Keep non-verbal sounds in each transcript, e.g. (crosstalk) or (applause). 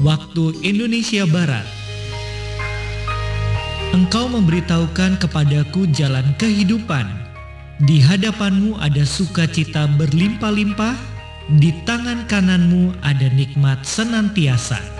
waktu Indonesia Barat. Engkau memberitahukan kepadaku jalan kehidupan. Di hadapanmu ada sukacita berlimpah-limpah, di tangan kananmu ada nikmat senantiasa.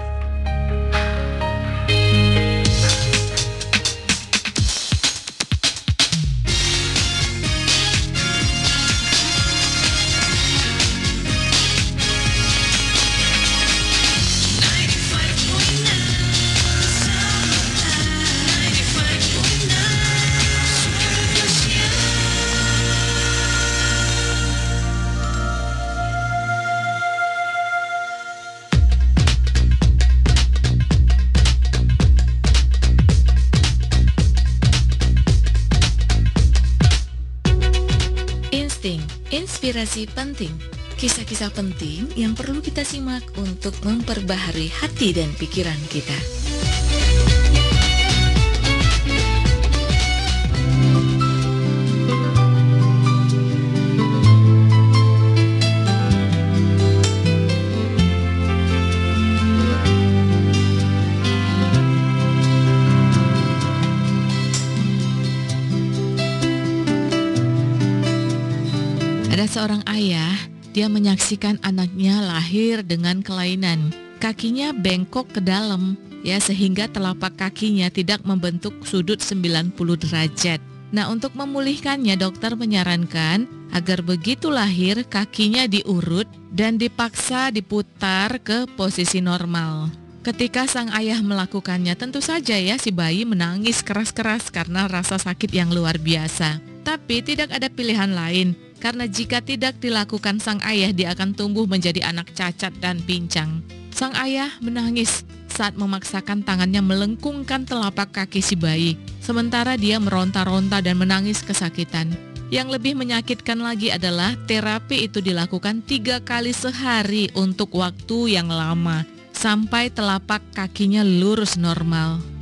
Inspirasi penting, kisah-kisah penting yang perlu kita simak untuk memperbaharui hati dan pikiran kita. Seorang ayah, dia menyaksikan anaknya lahir dengan kelainan. Kakinya bengkok ke dalam, ya sehingga telapak kakinya tidak membentuk sudut 90 derajat. Nah, untuk memulihkannya dokter menyarankan agar begitu lahir kakinya diurut dan dipaksa diputar ke posisi normal. Ketika sang ayah melakukannya, tentu saja ya si bayi menangis keras-keras karena rasa sakit yang luar biasa. Tapi tidak ada pilihan lain karena jika tidak dilakukan sang ayah dia akan tumbuh menjadi anak cacat dan pincang. Sang ayah menangis saat memaksakan tangannya melengkungkan telapak kaki si bayi, sementara dia meronta-ronta dan menangis kesakitan. Yang lebih menyakitkan lagi adalah terapi itu dilakukan tiga kali sehari untuk waktu yang lama, sampai telapak kakinya lurus normal.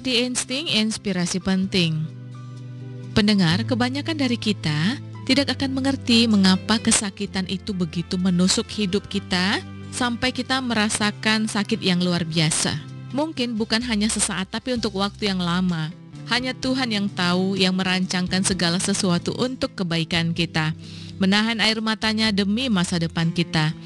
Di Insting Inspirasi Penting. Pendengar, kebanyakan dari kita tidak akan mengerti mengapa kesakitan itu begitu menusuk hidup kita sampai kita merasakan sakit yang luar biasa. Mungkin bukan hanya sesaat tapi untuk waktu yang lama. Hanya Tuhan yang tahu yang merancangkan segala sesuatu untuk kebaikan kita. Menahan air matanya demi masa depan kita.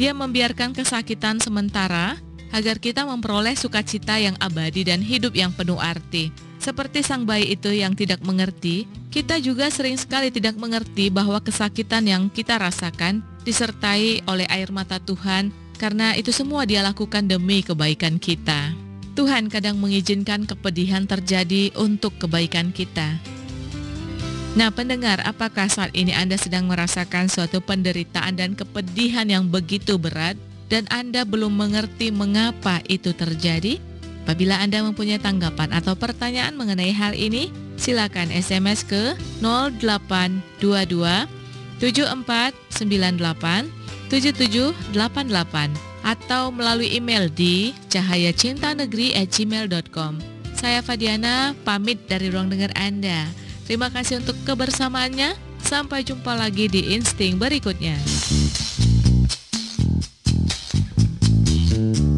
Dia membiarkan kesakitan sementara agar kita memperoleh sukacita yang abadi dan hidup yang penuh arti. Seperti sang bayi itu yang tidak mengerti, kita juga sering sekali tidak mengerti bahwa kesakitan yang kita rasakan disertai oleh air mata Tuhan karena itu semua dia lakukan demi kebaikan kita. Tuhan kadang mengizinkan kepedihan terjadi untuk kebaikan kita. Nah pendengar, apakah saat ini Anda sedang merasakan suatu penderitaan dan kepedihan yang begitu berat? Dan Anda belum mengerti mengapa itu terjadi? Apabila Anda mempunyai tanggapan atau pertanyaan mengenai hal ini, silakan SMS ke 0822 7498 7788 atau melalui email di cahayacintanegeri@gmail.com. Saya Fadiana pamit dari ruang dengar Anda. Terima kasih untuk kebersamaannya. Sampai jumpa lagi di insting berikutnya. Mm-hmm.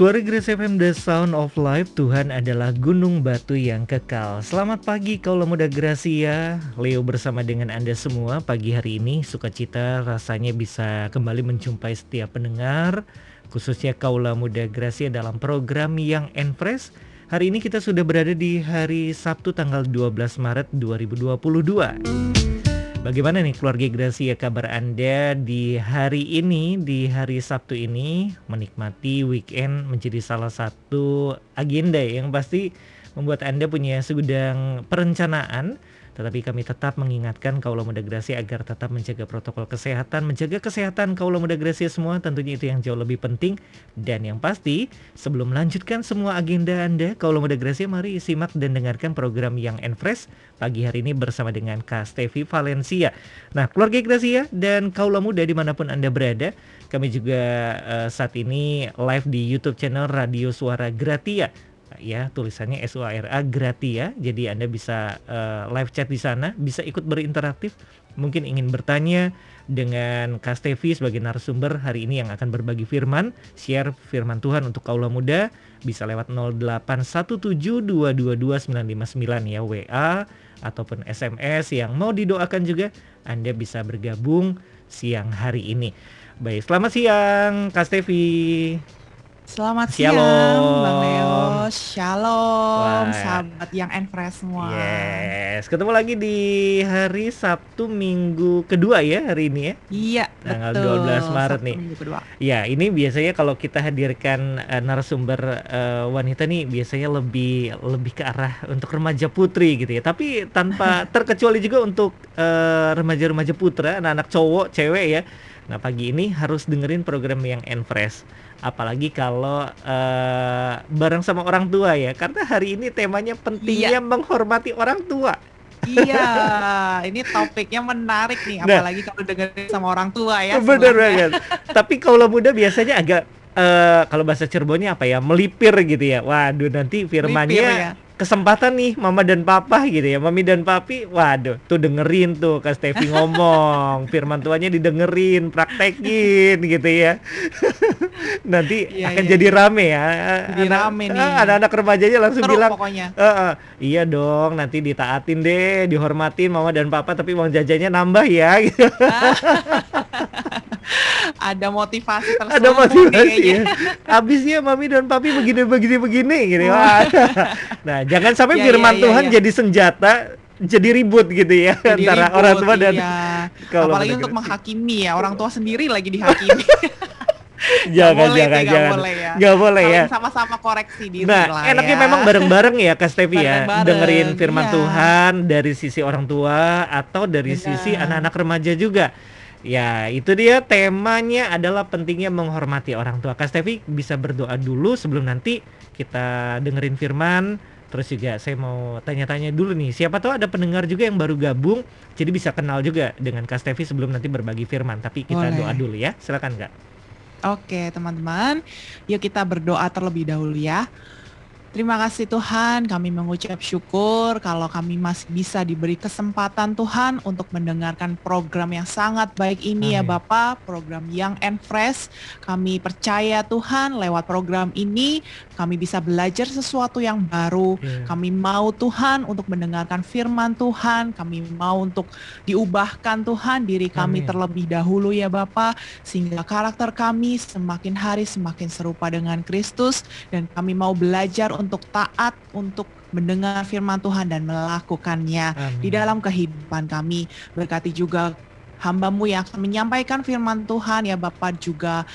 Suara Grace FM The Sound of Life Tuhan adalah gunung batu yang kekal. Selamat pagi kaulah muda Gracia. Leo bersama dengan Anda semua Pagi hari ini. Sukacita rasanya bisa kembali menjumpai setiap pendengar Khususnya kaulah muda Gracia dalam program yang Enfresh Hari ini kita sudah berada di hari Sabtu tanggal 12 Maret 2022 Bagaimana nih keluarga Gracia kabar Anda di hari ini, di hari Sabtu ini? Menikmati weekend menjadi salah satu agenda yang pasti membuat Anda punya segudang perencanaan tetapi kami tetap mengingatkan kaulah muda Gracia agar tetap menjaga protokol kesehatan, menjaga kesehatan kaulah muda Gracia semua tentunya itu yang jauh lebih penting. Dan yang pasti, sebelum melanjutkan semua agenda Anda, kaulah muda Gracia mari simak dan dengarkan program yang Enfresh pagi hari ini bersama dengan Kak Stevi Valencia. Nah, keluarga Gracia dan kaulah muda di mana pun Anda berada, kami juga uh, saat ini live di YouTube channel Radio Suara Gratia ya tulisannya S U A R A Gratia. Jadi Anda bisa uh, live chat di sana, bisa ikut berinteraktif. Mungkin ingin bertanya dengan Kak Stevi sebagai narasumber hari ini yang akan berbagi firman, share firman Tuhan untuk kaula muda bisa lewat 0817222959 ya WA ataupun SMS yang mau didoakan juga Anda bisa bergabung siang hari ini. Baik, selamat siang Kak Stevi. Selamat siang Bang Leo. Shalom. Wah. Sahabat yang Enfresh semua. Yes. Ketemu lagi di hari Sabtu minggu kedua ya hari ini ya. Iya Tanggal betul. 12 Maret Sabtu nih. minggu kedua. Ya ini biasanya kalau kita hadirkan uh, narasumber uh, wanita nih Biasanya lebih lebih ke arah untuk remaja putri gitu ya. Tapi tanpa (laughs) terkecuali juga untuk uh, remaja-remaja putra Anak-anak cowok, cewek ya Nah pagi ini harus dengerin program yang Enfresh apalagi kalau uh, bareng sama orang tua ya karena hari ini temanya pentingnya iya. menghormati orang tua iya (laughs) ini topiknya menarik nih nah. apalagi nah, kalau dengerin sama orang tua ya benar banget tapi kalau muda biasanya agak uh, kalau bahasa Cirebonnya apa ya melipir gitu ya waduh nanti firmannya ya? Kesempatan nih mama dan papa gitu ya. Mami dan papi waduh tuh dengerin tuh Kak Stevi ngomong. (laughs) Firman tuanya didengerin praktekin gitu ya. (laughs) Nanti iya, akan iya, jadi iya. rame ya. Jadi anak, rame nih. ah, anak-anak remajanya langsung Teruk bilang pokoknya. Uh, uh, iya dong nanti ditaatin deh dihormatin mama dan papa tapi uang jajannya nambah ya. gitu (laughs) ada motivasi tersebut ada motivasi ya. Habisnya mami dan papi begini begini begini gitu. nah, jangan sampai ya, firman ya, Tuhan ya. jadi senjata jadi ribut gitu ya jadi antara ribut, orang tua dan iya. apalagi untuk menghakimi ya orang tua sendiri lagi dihakimi (laughs) jangan boleh, jangan jangan gak boleh ya gak boleh ya sama-sama koreksi diri nah lah enaknya ya. memang bareng-bareng ya Kak Stevi ya dengerin firman iya. Tuhan dari sisi orang tua atau dari sisi anak-anak remaja juga Ya, itu dia temanya adalah pentingnya menghormati orang tua. Kak Stevi bisa berdoa dulu sebelum nanti kita dengerin firman. Terus juga saya mau tanya-tanya dulu nih, siapa tahu ada pendengar juga yang baru gabung, jadi bisa kenal juga dengan Kak Stevi sebelum nanti berbagi firman. Tapi kita Boleh. doa dulu ya, silakan Kak. Oke teman-teman, yuk kita berdoa terlebih dahulu ya. Terima kasih Tuhan, kami mengucap syukur kalau kami masih bisa diberi kesempatan Tuhan untuk mendengarkan program yang sangat baik ini ya Amin. ya Bapak, program Young and Fresh. Kami percaya Tuhan lewat program ini kami bisa belajar sesuatu yang baru. Yeah. Kami mau Tuhan untuk mendengarkan firman Tuhan, kami mau untuk diubahkan Tuhan diri kami Amin. terlebih dahulu ya Bapak, sehingga karakter kami semakin hari semakin serupa dengan Kristus dan kami mau belajar untuk taat untuk mendengar firman Tuhan dan melakukannya Amin. di dalam kehidupan kami. Berkati juga hambamu yang akan menyampaikan firman Tuhan ya Bapak juga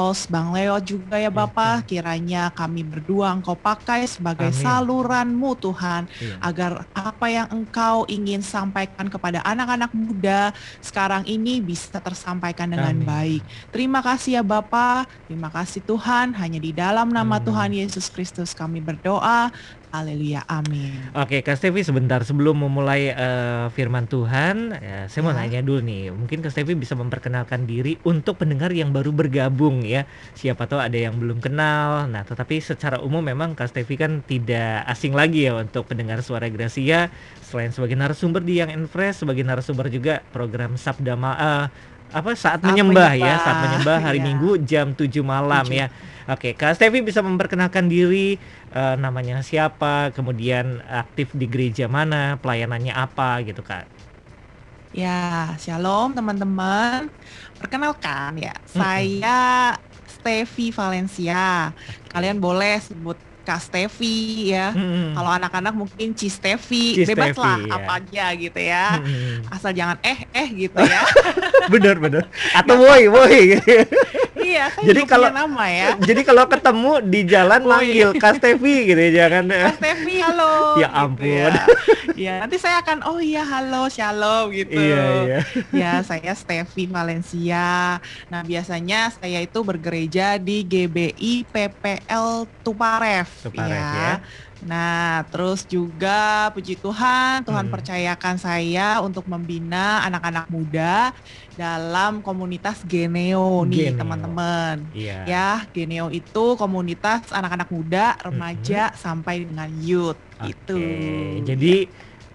host Bang Leo juga ya Bapak, kiranya kami berdua Engkau pakai sebagai Amin. saluranmu Tuhan, iya. agar apa yang Engkau ingin sampaikan kepada anak-anak muda sekarang ini bisa tersampaikan dengan Amin. baik. Terima kasih ya Bapak, terima kasih Tuhan, hanya di dalam nama Amin. Tuhan Yesus Kristus kami berdoa. Haleluya, amin. Oke, Kak Stevi sebentar sebelum memulai uh, firman Tuhan, ya, saya mau ya. nanya dulu nih. Mungkin Kak Stevi bisa memperkenalkan diri untuk pendengar yang baru bergabung ya. Siapa tahu ada yang belum kenal. Nah, tetapi secara umum memang Kak Stevi kan tidak asing lagi ya untuk pendengar suara Gracia. Selain sebagai narasumber di Yang Fresh, sebagai narasumber juga program Sabda Ma uh, apa saat, Saat menyembah, ya, menyembah, saat menyembah hari iya. Minggu jam 7 malam Tujuh. ya. Oke, Kak Stevi bisa memperkenalkan diri eh, namanya siapa, kemudian aktif di gereja mana, pelayanannya apa gitu, Kak. Ya, shalom teman-teman. Perkenalkan ya, Mm-mm. saya Stevi Valencia. Kalian boleh sebut Stevi ya. Mm-mm. Kalau anak-anak mungkin Ci Stevi, Ci bebas lah ya. apa aja gitu ya. Mm-mm. Asal jangan eh eh gitu ya. (laughs) bener bener. Atau woi woi. gitu. iya, kan Jadi kalau- nama ya. (laughs) Jadi kalau ketemu di jalan manggil Kak Stevi gitu ya, jangan Kak Stevi halo. Ya gitu ampun. ya. (laughs) Ya, nanti saya akan oh iya halo, shalom gitu. Iya iya. Ya, saya Stevi Valencia. Nah, biasanya saya itu bergereja di GBI PPL Tuparef. Tuparef, ya. Nah, terus juga puji Tuhan, Tuhan Hmm. percayakan saya untuk membina anak-anak muda dalam komunitas Geneo nih, teman-teman. Iya. Ya, Geneo itu komunitas anak-anak muda, remaja sampai dengan youth gitu. Oke, Jadi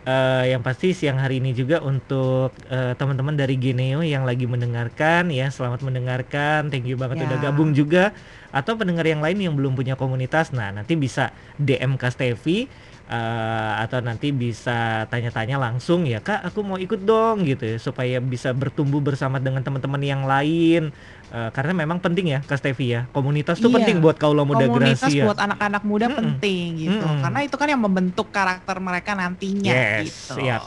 eh, yang pasti siang hari ini juga untuk eh, teman-teman dari Geneo yang lagi mendengarkan ya, selamat mendengarkan. Thank you banget Ya. udah gabung juga. Atau pendengar yang lain yang belum punya komunitas, nah nanti bisa DM Kak Stevi eh, atau nanti bisa tanya-tanya langsung ya Kak, aku mau ikut dong gitu ya, supaya bisa bertumbuh bersama dengan teman-teman yang lain. Eh, karena memang penting ya Kak Stevi ya, komunitas tuh Iya. penting buat kaula muda komunitas Gracia. buat anak-anak muda Mm-mm. penting gitu Mm-mm. karena itu kan yang membentuk karakter mereka nantinya Yes, gitu iya.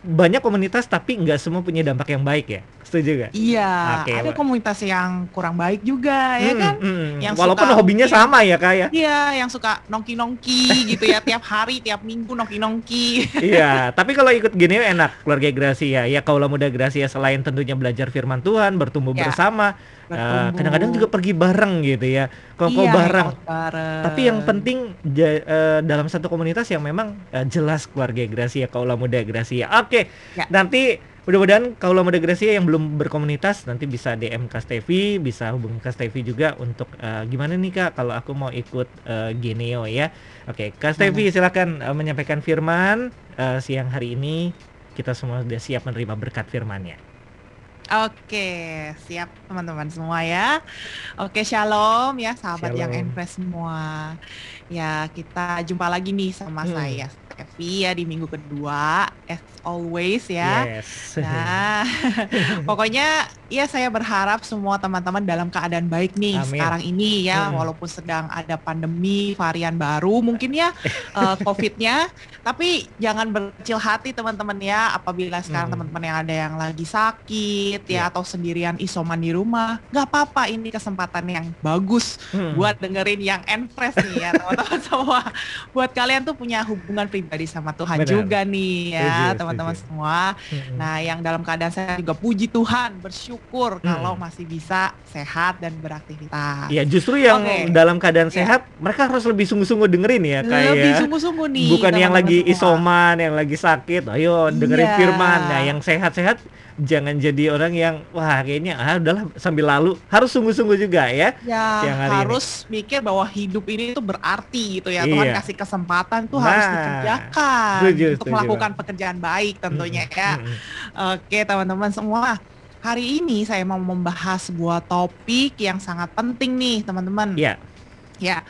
banyak komunitas tapi nggak semua punya dampak yang baik ya setuju gak? iya Oke, ada komunitas yang kurang baik juga ya Hmm, kan hmm. Yang walaupun suka hobinya mungkin- sama ya kak ya iya yang suka nongki-nongki (laughs) gitu ya tiap hari tiap minggu nongki-nongki iya tapi kalau ikut gini enak keluarga Gracia ya kaulah muda Gracia selain tentunya belajar firman Tuhan bertumbuh Ya, bersama bertumbuh. kadang-kadang juga pergi bareng gitu ya kongko Iya, bareng bareng. tapi yang penting ja- eh, dalam satu komunitas yang memang eh, jelas keluarga Gracia kaulah muda Gracia oke Ya. nanti mudah-mudahan kaulah muda Gracia yang belum berkomunitas nanti bisa DM Kak Stevi bisa hubungi Kak Stevi juga untuk eh, gimana nih Kak kalau aku mau ikut eh, Geneo ya oke Kak Stevi silakan eh, menyampaikan firman eh, siang hari ini kita semua sudah siap menerima berkat firmannya Oke, siap teman-teman semua ya. Oke, shalom ya sahabat yang Shalom. Enfresh semua. Ya, kita jumpa lagi nih sama Hmm. saya Stevi ya di minggu kedua as always ya. yes Nah, (laughs) pokoknya ya saya berharap semua teman-teman dalam keadaan baik nih Amin. sekarang ini ya, Hmm. walaupun sedang ada pandemi varian baru mungkin ya (laughs) eh, COVID-nya, tapi jangan berkecil hati teman-teman ya apabila sekarang Hmm. teman-teman yang ada yang lagi sakit Iya. ya atau sendirian isoman di rumah, nggak apa-apa ini kesempatan yang bagus Hmm. buat dengerin yang Enfresh nih ya (laughs) teman-teman semua. Buat kalian tuh punya hubungan pribadi sama Tuhan Benar. juga nih ya teman-teman semua. Hmm. Nah, yang dalam keadaan saya juga puji Tuhan, bersyukur Hmm. kalau masih bisa sehat dan beraktivitas. Ya justru yang Oke. dalam keadaan Iya. sehat mereka harus lebih sungguh-sungguh dengerin ya kayak Lebih sungguh-sungguh nih. bukan yang lagi semua. isoman, yang lagi sakit. Ayo dengerin Iya. firman. Nah, yang sehat-sehat jangan jadi orang yang wah kayaknya ah udahlah sambil lalu. Harus sungguh-sungguh juga ya. Ya, hari ini. harus mikir bahwa hidup ini itu berarti gitu ya. Tuhan Iya. kasih kesempatan tuh harus Nah, dikerjakan setuju, untuk setuju melakukan pekerjaan baik tentunya Mm-mm, ya. mm-mm. Oke, teman-teman semua. Hari ini saya mau membahas sebuah topik yang sangat penting nih, teman-teman. Iya. Ya.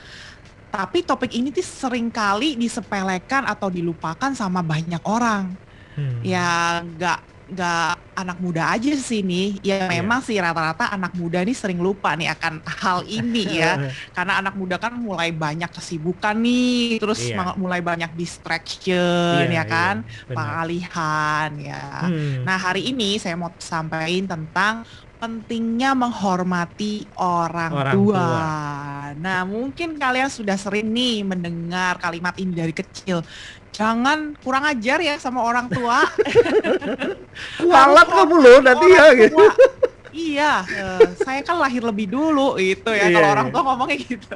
Tapi topik ini tuh sering kali disepelekan atau dilupakan sama banyak orang. Hmm. Ya nggak nggak anak muda aja sih nih. Ya Iya. memang sih rata-rata anak muda nih sering lupa nih akan hal ini ya. (laughs) Karena anak muda kan mulai banyak kesibukan nih, terus Iya. ma- mulai banyak distraction Iya, ya kan, iya, benar. pengalihan ya. Hmm. Nah hari ini saya mau sampaikan tentang pentingnya menghormati orang, Orang tua. tua. Nah mungkin kalian sudah sering nih mendengar kalimat ini dari kecil. Jangan kurang ajar ya sama orang tua. (laughs) Harus kamu loh nanti ya gitu. tua. Iya, eh, saya kan lahir lebih dulu itu ya. Iya, Kalau iya. orang tua ngomongnya gitu.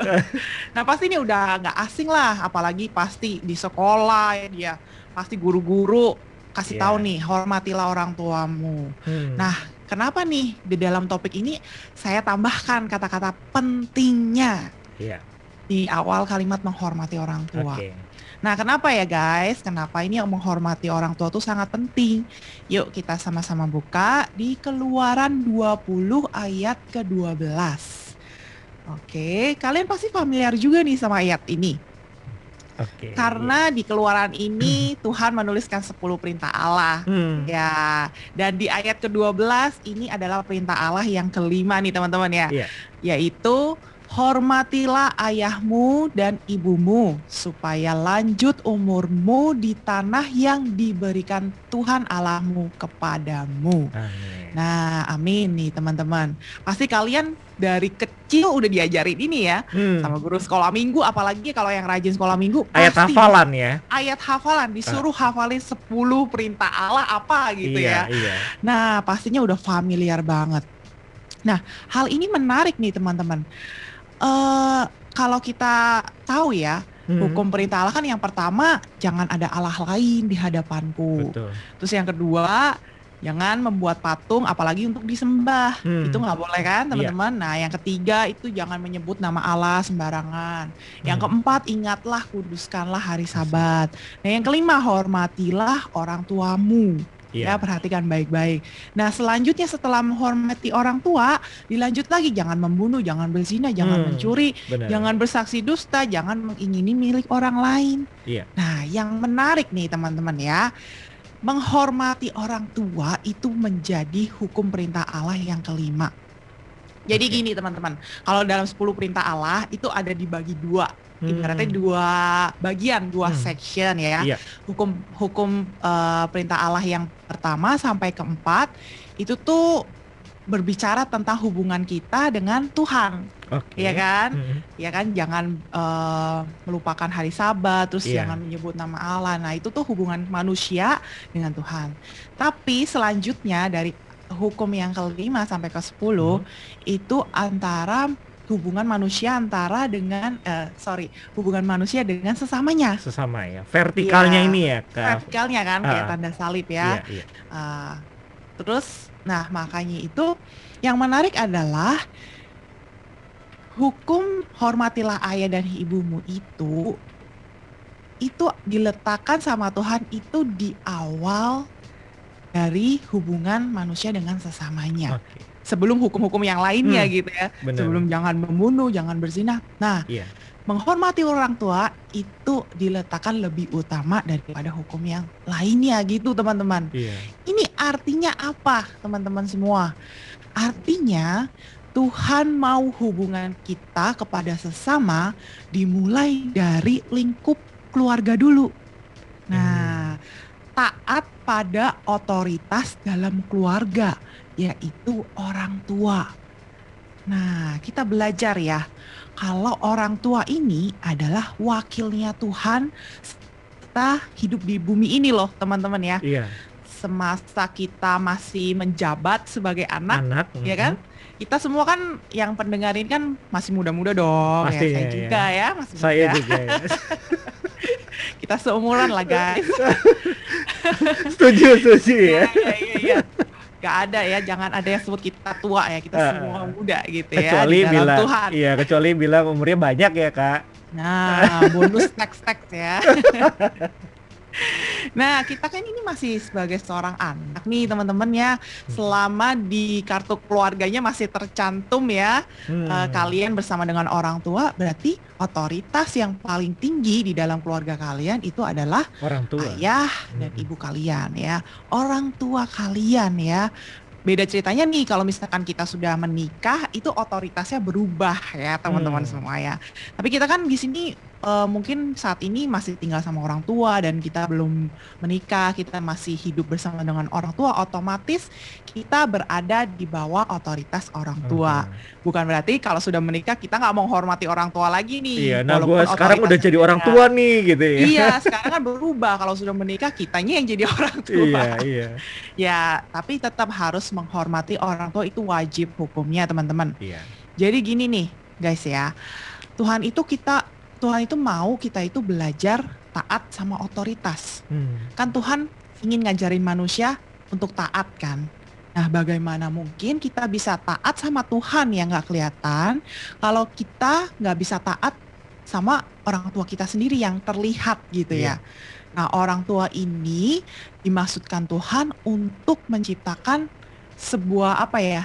nah pasti ini udah nggak asing lah, apalagi pasti di sekolah ya dia pasti guru-guru kasih Iya. tahu nih hormatilah orang tuamu. Hmm. Nah, kenapa nih di dalam topik ini saya tambahkan kata-kata pentingnya. Iya. di awal kalimat menghormati orang tua. Oke. Nah, kenapa ya guys? Kenapa ini yang menghormati orang tua itu sangat penting? Yuk kita sama-sama buka di Keluaran 20 ayat ke-12. Oke, kalian pasti familiar juga nih sama ayat ini. Oke. Karena di Keluaran ini (clears throat) Tuhan menuliskan 10 perintah Allah. Hmm. Ya, dan di ayat ke-12 ini adalah perintah Allah yang kelima nih teman-teman ya. Iya. Yaitu hormatilah ayahmu dan ibumu supaya lanjut umurmu di tanah yang diberikan Tuhan Allahmu kepadamu. Amin. Nah, amin nih teman-teman. Pasti kalian dari kecil udah diajarin ini ya Hmm. sama guru sekolah minggu apalagi kalau yang rajin sekolah minggu Ayat pasti hafalan ya. ayat hafalan disuruh hafalin 10 perintah Allah apa gitu iya, ya. Iya. Nah, pastinya udah familiar banget. Nah, hal ini menarik nih teman-teman. Eh kalau kita tahu ya, Hmm. hukum perintah Allah kan yang pertama jangan ada Allah lain di hadapanku. Betul. Terus yang kedua, jangan membuat patung apalagi untuk disembah. Hmm. Itu nggak boleh kan, Iya. teman-teman? Nah, yang ketiga itu jangan menyebut nama Allah sembarangan. Yang Hmm. keempat, ingatlah kuduskanlah hari Sabat. Nah, yang kelima, hormatilah orang tuamu. Iya. Ya, perhatikan baik-baik. Nah, selanjutnya setelah menghormati orang tua, dilanjut lagi jangan membunuh, jangan berzina, jangan Hmm, mencuri, Benar. jangan bersaksi dusta, jangan mengingini milik orang lain. Iya. Nah, yang menarik nih teman-teman ya, menghormati orang tua itu menjadi hukum perintah Allah yang kelima. Jadi gini teman-teman, kalau dalam 10 perintah Allah itu ada dibagi dua, ibaratnya Hmm. dua bagian, dua Hmm. section ya. Iya. Hukum hukum eh, perintah Allah yang pertama sampai keempat itu tuh berbicara tentang hubungan kita dengan Tuhan, Oke. ya kan? Hmm. ya kan jangan eh, melupakan hari sabat terus Iya. jangan menyebut nama Allah nah itu tuh hubungan manusia dengan Tuhan tapi selanjutnya dari hukum yang kelima sampai ke sepuluh Hmm. itu antara hubungan manusia antara dengan eh, sorry hubungan manusia dengan sesamanya Sesama ya. Vertikalnya Iya. ini ya, Kak. vertikalnya kan kayak Ah. tanda salib Iya, ya iya. Ah, terus, nah makanya itu yang menarik adalah hukum hormatilah ayah dan ibumu itu itu diletakkan sama Tuhan itu di awal dari hubungan manusia dengan sesamanya. Oke. Sebelum hukum-hukum yang lainnya Hmm, gitu ya. Benar. Sebelum jangan membunuh, jangan berzina. Nah, Iya. menghormati orang tua itu diletakkan lebih utama daripada hukum yang lainnya gitu, teman-teman. Iya. Ini artinya apa, teman-teman semua? Artinya Tuhan mau hubungan kita kepada sesama dimulai dari lingkup keluarga dulu. Nah, taat pada otoritas dalam keluarga, yaitu orang tua. Nah, kita belajar ya, kalau orang tua ini adalah wakilnya Tuhan serta hidup di bumi ini loh, teman-teman ya Iya. semasa kita masih menjabat sebagai anak, Anak. ya kan? Kita semua kan yang pendengar ini kan masih muda-muda dong, ya Pastinya, saya ya. juga ya, masih Saya muda. juga ya. (laughs) Kita seumuran lah guys. (laughs) setuju, setuju Iya, ya. iya, iya, iya. Gak ada ya, jangan ada yang sebut kita tua ya, kita Ah, semua muda gitu ya Kecuali di dalam bilang Tuhan. iya, kecuali bilang umurnya banyak ya, Kak. Nah, bonus teks-teks ya. (laughs) (laughs) nah, kita kan ini masih sebagai seorang anak nih teman-teman ya. Selama di kartu keluarganya masih tercantum ya, Hmm. eh, kalian bersama dengan orang tua, berarti otoritas yang paling tinggi di dalam keluarga kalian itu adalah orang tua. ayah dan Mm-mm. ibu kalian ya. Orang tua kalian ya. Beda ceritanya nih kalau misalkan kita sudah menikah itu otoritasnya berubah ya teman-teman Hmm. semua ya. Tapi kita kan di sini eh, mungkin saat ini masih tinggal sama orang tua dan kita belum menikah, kita masih hidup bersama dengan orang tua, otomatis kita berada di bawah otoritas orang tua. Mhm. Bukan berarti kalau sudah menikah kita nggak menghormati orang tua lagi nih. Iya, nah gua sekarang udah jadi orang tua nih gitu ya. Iya, (laughs) sekarang kan berubah. Kalau sudah menikah, kitanya yang jadi (laughs) orang tua. Iya, iya. Ya, tapi tetap harus menghormati orang tua itu wajib hukumnya, teman-teman. Iya. Jadi gini nih, guys ya. Tuhan itu kita Tuhan itu mau kita itu belajar taat sama otoritas. Hmm. Kan Tuhan ingin ngajarin manusia untuk taat kan. Nah, bagaimana mungkin kita bisa taat sama Tuhan yang nggak kelihatan kalau kita nggak bisa taat sama orang tua kita sendiri yang terlihat gitu Iya. ya. Nah, orang tua ini dimaksudkan Tuhan untuk menciptakan sebuah apa ya?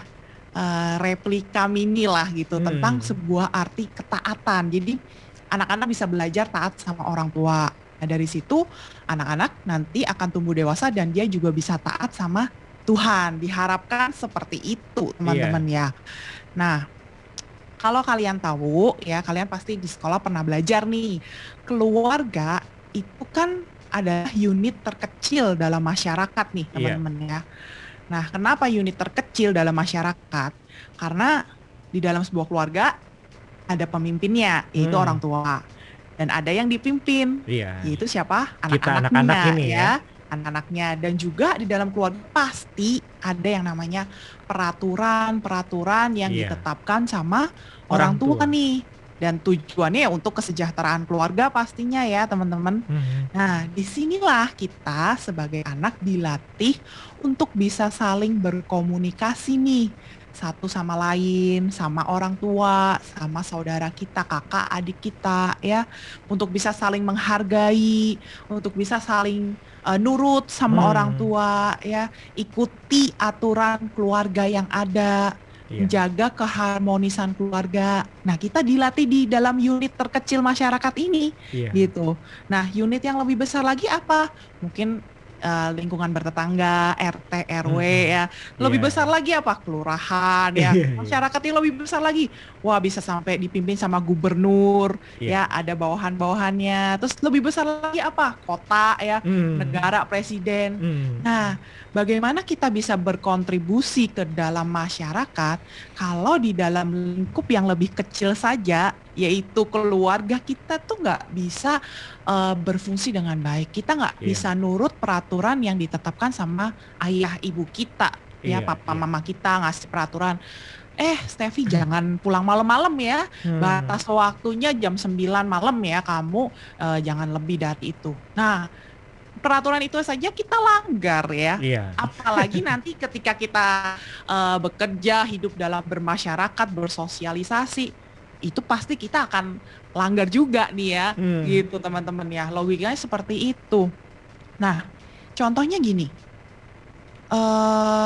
eh, replika mini lah gitu Hmm. tentang sebuah arti ketaatan. Jadi anak-anak bisa belajar taat sama orang tua. Nah, dari situ anak-anak nanti akan tumbuh dewasa dan dia juga bisa taat sama Tuhan. Diharapkan seperti itu, teman-teman ya. Nah, kalau kalian tahu ya, kalian pasti di sekolah pernah belajar nih. Keluarga itu kan adalah unit terkecil dalam masyarakat nih, Iya. teman-teman ya. Nah, kenapa unit terkecil dalam masyarakat? Karena di dalam sebuah keluarga ada pemimpinnya, yaitu Hmm. orang tua. Dan ada yang dipimpin, Iya. yaitu siapa? Anak-anaknya anak-anak ini ya. anak-anaknya dan juga di dalam keluarga pasti ada yang namanya peraturan-peraturan yang Iya. ditetapkan sama Orang orang, tua. tua. nih dan tujuannya ya untuk kesejahteraan keluarga pastinya ya teman-teman. Mhm. Nah di sinilah kita sebagai anak dilatih untuk bisa saling berkomunikasi nih satu sama lain, sama orang tua, sama saudara kita, kakak, adik kita ya, untuk bisa saling menghargai, untuk bisa saling uh, nurut sama Hmm. orang tua ya, ikuti aturan keluarga yang ada, Iya. menjaga keharmonisan keluarga. Nah, kita dilatih di dalam unit terkecil masyarakat ini Iya. gitu. Nah, unit yang lebih besar lagi apa? Mungkin eh, lingkungan bertetangga, RT, RW Mhm. ya. Lebih Iya. besar lagi apa? Kelurahan ya. Iya, iya. Masyarakat yang lebih besar lagi. Wah, bisa sampai dipimpin sama gubernur Iya. ya, ada bawahan-bawahannya. Terus lebih besar lagi apa? Kota ya, Hmm. negara, presiden. Hmm. Nah, bagaimana kita bisa berkontribusi ke dalam masyarakat kalau di dalam lingkup yang lebih kecil saja, yaitu keluarga kita tuh nggak bisa eh, berfungsi dengan baik. Kita nggak Iya. bisa nurut peraturan yang ditetapkan sama ayah ibu kita, Iya, ya papa iya. mama kita ngasih peraturan. Eh, Steffi jangan pulang malam-malam ya. Hmm. Batas waktunya jam 9 malam ya kamu eh, jangan lebih dari itu. Nah, peraturan itu saja kita langgar ya. Iya. Apalagi (laughs) nanti ketika kita eh, bekerja, hidup dalam bermasyarakat, bersosialisasi, itu pasti kita akan langgar juga nih ya. Hmm. Gitu teman-teman ya. Logikanya seperti itu. Nah, contohnya gini. Eh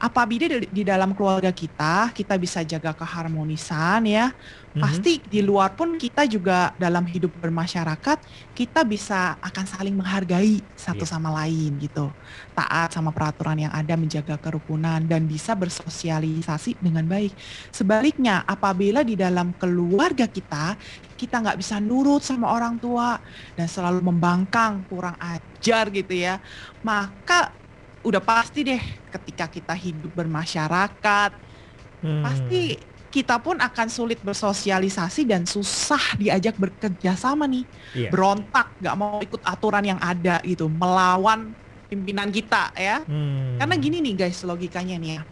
apabila di, di dalam keluarga kita, kita bisa jaga keharmonisan ya. Mhm. Pasti di luar pun kita juga dalam hidup bermasyarakat kita bisa akan saling menghargai satu Iya. sama lain gitu. Taat sama peraturan yang ada, menjaga kerukunan dan bisa bersosialisasi dengan baik. Sebaliknya, apabila di dalam keluarga kita kita nggak bisa nurut sama orang tua dan selalu membangkang, kurang ajar gitu ya, maka udah pasti deh ketika kita hidup bermasyarakat Hmm. pasti kita pun akan sulit bersosialisasi dan susah diajak bekerja sama nih Iya. berontak nggak mau ikut aturan yang ada gitu melawan pimpinan kita ya Hmm. karena gini nih guys logikanya nih ya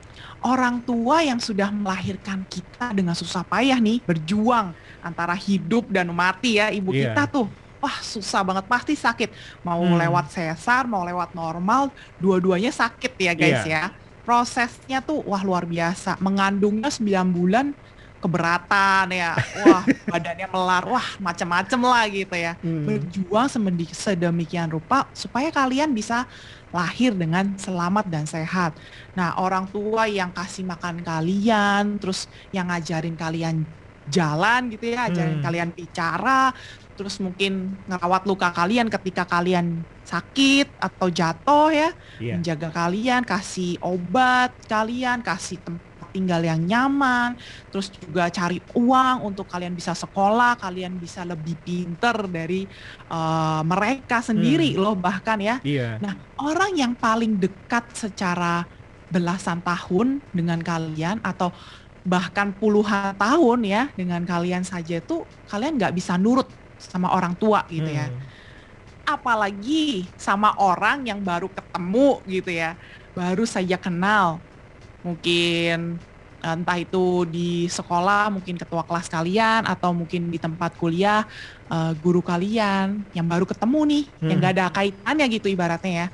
orang tua yang sudah melahirkan kita dengan susah payah nih berjuang antara hidup dan mati ya ibu Iya. kita tuh wah susah banget pasti sakit mau Hmm. lewat sesar mau lewat normal dua-duanya sakit ya guys ya prosesnya tuh wah luar biasa mengandungnya 9 bulan keberatan ya wah (laughs) badannya melar wah macam-macam lah gitu ya Hmm. berjuang sedemikian rupa supaya kalian bisa lahir dengan selamat dan sehat. Nah, orang tua yang kasih makan kalian, terus yang ngajarin kalian jalan gitu ya, ajarin Hmm. kalian bicara, terus mungkin ngerawat luka kalian ketika kalian sakit atau jatuh ya, Iya. menjaga kalian, kasih obat kalian, kasih tempat tinggal yang nyaman, terus juga cari uang untuk kalian bisa sekolah, kalian bisa lebih pinter dari eh, mereka sendiri Hmm. loh bahkan ya. Iya. Nah, orang yang paling dekat secara belasan tahun dengan kalian atau bahkan puluhan tahun ya dengan kalian saja tuh kalian nggak bisa nurut sama orang tua gitu ya Hmm. apalagi sama orang yang baru ketemu gitu ya, baru saja kenal. Mungkin entah itu di sekolah, mungkin ketua kelas kalian atau mungkin di tempat kuliah eh, guru kalian yang baru ketemu nih, yang Hmm. gak ada kaitannya gitu ibaratnya ya.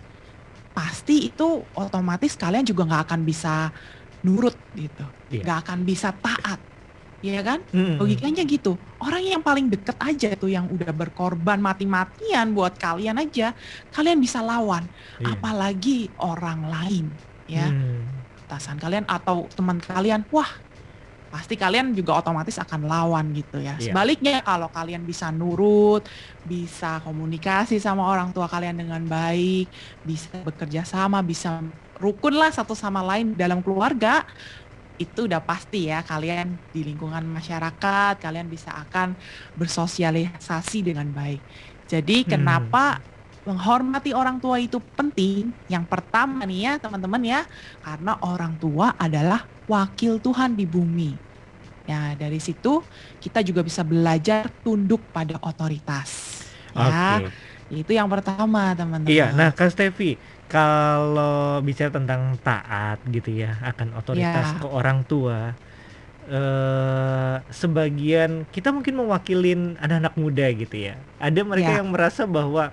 Pasti itu otomatis kalian juga nggak akan bisa nurut gitu, Iya. nggak akan bisa taat. Ya kan? Mm-mm. Logikanya gitu. Orang yang paling deket aja tuh yang udah berkorban mati-matian buat kalian aja, kalian bisa lawan. Iya. Apalagi orang lain, ya. Hmm. Atasan kalian atau teman kalian, wah pasti kalian juga otomatis akan lawan gitu ya. Iya. Sebaliknya kalau kalian bisa nurut, bisa komunikasi sama orang tua kalian dengan baik, bisa bekerja sama, bisa rukun lah satu sama lain dalam keluarga, itu udah pasti ya kalian di lingkungan masyarakat, kalian bisa akan bersosialisasi dengan baik. Jadi Hmm. kenapa menghormati orang tua itu penting? Yang pertama nih ya teman-teman ya, karena orang tua adalah wakil Tuhan di bumi. Ya, dari situ kita juga bisa belajar tunduk pada otoritas. Ya, Oke. itu yang pertama, teman-teman. Iya, nah Kak Stevi, kalau bicara tentang taat gitu ya akan otoritas Ya. ke orang tua, eh sebagian kita mungkin mewakilin anak-anak muda gitu ya. Ada mereka Ya. yang merasa bahwa,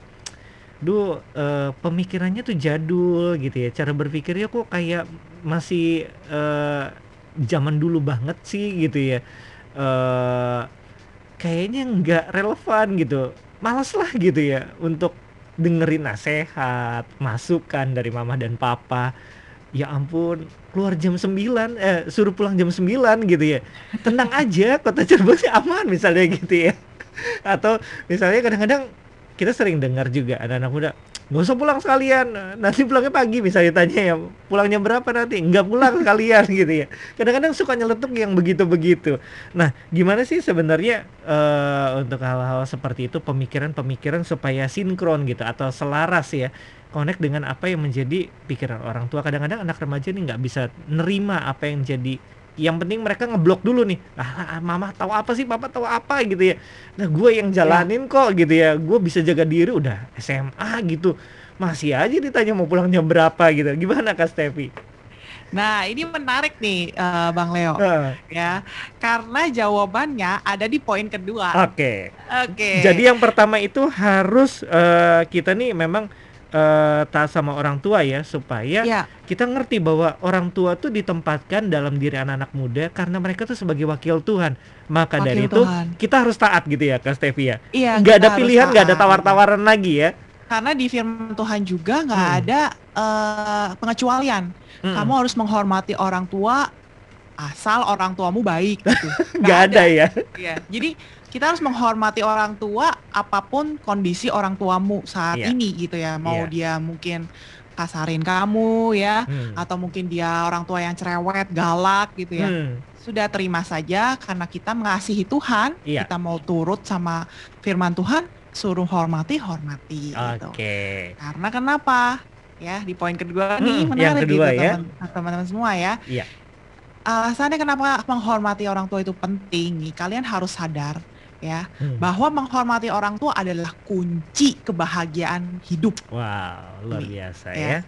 duh eh, pemikirannya tuh jadul gitu ya, cara berpikirnya kok kayak masih eh, zaman dulu banget sih gitu ya. Eh kayaknya nggak relevan gitu. Males lah gitu ya untuk dengerin nasihat, masukan dari mama dan papa. Ya ampun, keluar jam 9, eh suruh pulang jam 9 gitu ya. Tenang aja, kota Cirebon sih aman misalnya gitu ya. Atau misalnya kadang-kadang kita sering dengar juga anak-anak muda, nggak usah pulang sekalian, nanti pulangnya pagi misalnya tanya ya, pulangnya berapa nanti? Nggak pulang sekalian (laughs) gitu ya. Kadang-kadang suka nyeletuk yang begitu-begitu. Nah, gimana sih sebenarnya eh, untuk hal-hal seperti itu pemikiran-pemikiran supaya sinkron gitu atau selaras ya connect dengan apa yang menjadi pikiran orang tua. Kadang-kadang anak remaja nih nggak bisa nerima apa yang jadi yang penting mereka ngeblok dulu nih. Ah, ah, mama tahu apa sih, papa tahu apa gitu ya. Nah, gue yang jalanin kok gitu ya. Gue bisa jaga diri udah SMA gitu. Masih aja ditanya mau pulang jam berapa gitu. Gimana Kak Stevi? Nah, ini menarik nih eh, Bang Leo Heeh, ya. Karena jawabannya ada di poin kedua. Oke. Oke. Jadi yang pertama itu harus eh, kita nih memang eh, taat sama orang tua ya supaya ya, kita ngerti bahwa orang tua tuh ditempatkan dalam diri anak-anak muda karena mereka tuh sebagai wakil Tuhan. Maka Wakil dari itu Tuhan. kita harus taat gitu ya Kak Stevi ya. iya, Nggak kita ada pilihan, nggak ada taat. tawar-tawaran lagi ya. Karena di firman Tuhan juga nggak Hmm. ada eh, pengecualian. Mm-mm. Kamu harus menghormati orang tua asal orang tuamu baik gitu. (laughs) nggak ada ya. Iya. Jadi kita harus menghormati orang tua apa pun kondisi orang tuamu saat Iya. ini gitu ya. Mau Iya. dia mungkin kasarin kamu ya Hmm. atau mungkin dia orang tua yang cerewet, galak gitu ya. Hmm. Sudah terima saja karena kita mengasihi Tuhan, Iya. kita mau turut sama firman Tuhan, suruh hormati, hormati gitu. Oke. Karena kenapa? Ya, di poin kedua Hmm, nih menarik kedua gitu ya. teman- teman-teman semua ya. Iya. Alasannya kenapa menghormati orang tua itu penting nih, kalian harus sadar ya Hmm. bahwa menghormati orang tua adalah kunci kebahagiaan hidup. Wow, luar biasa ya. Ya.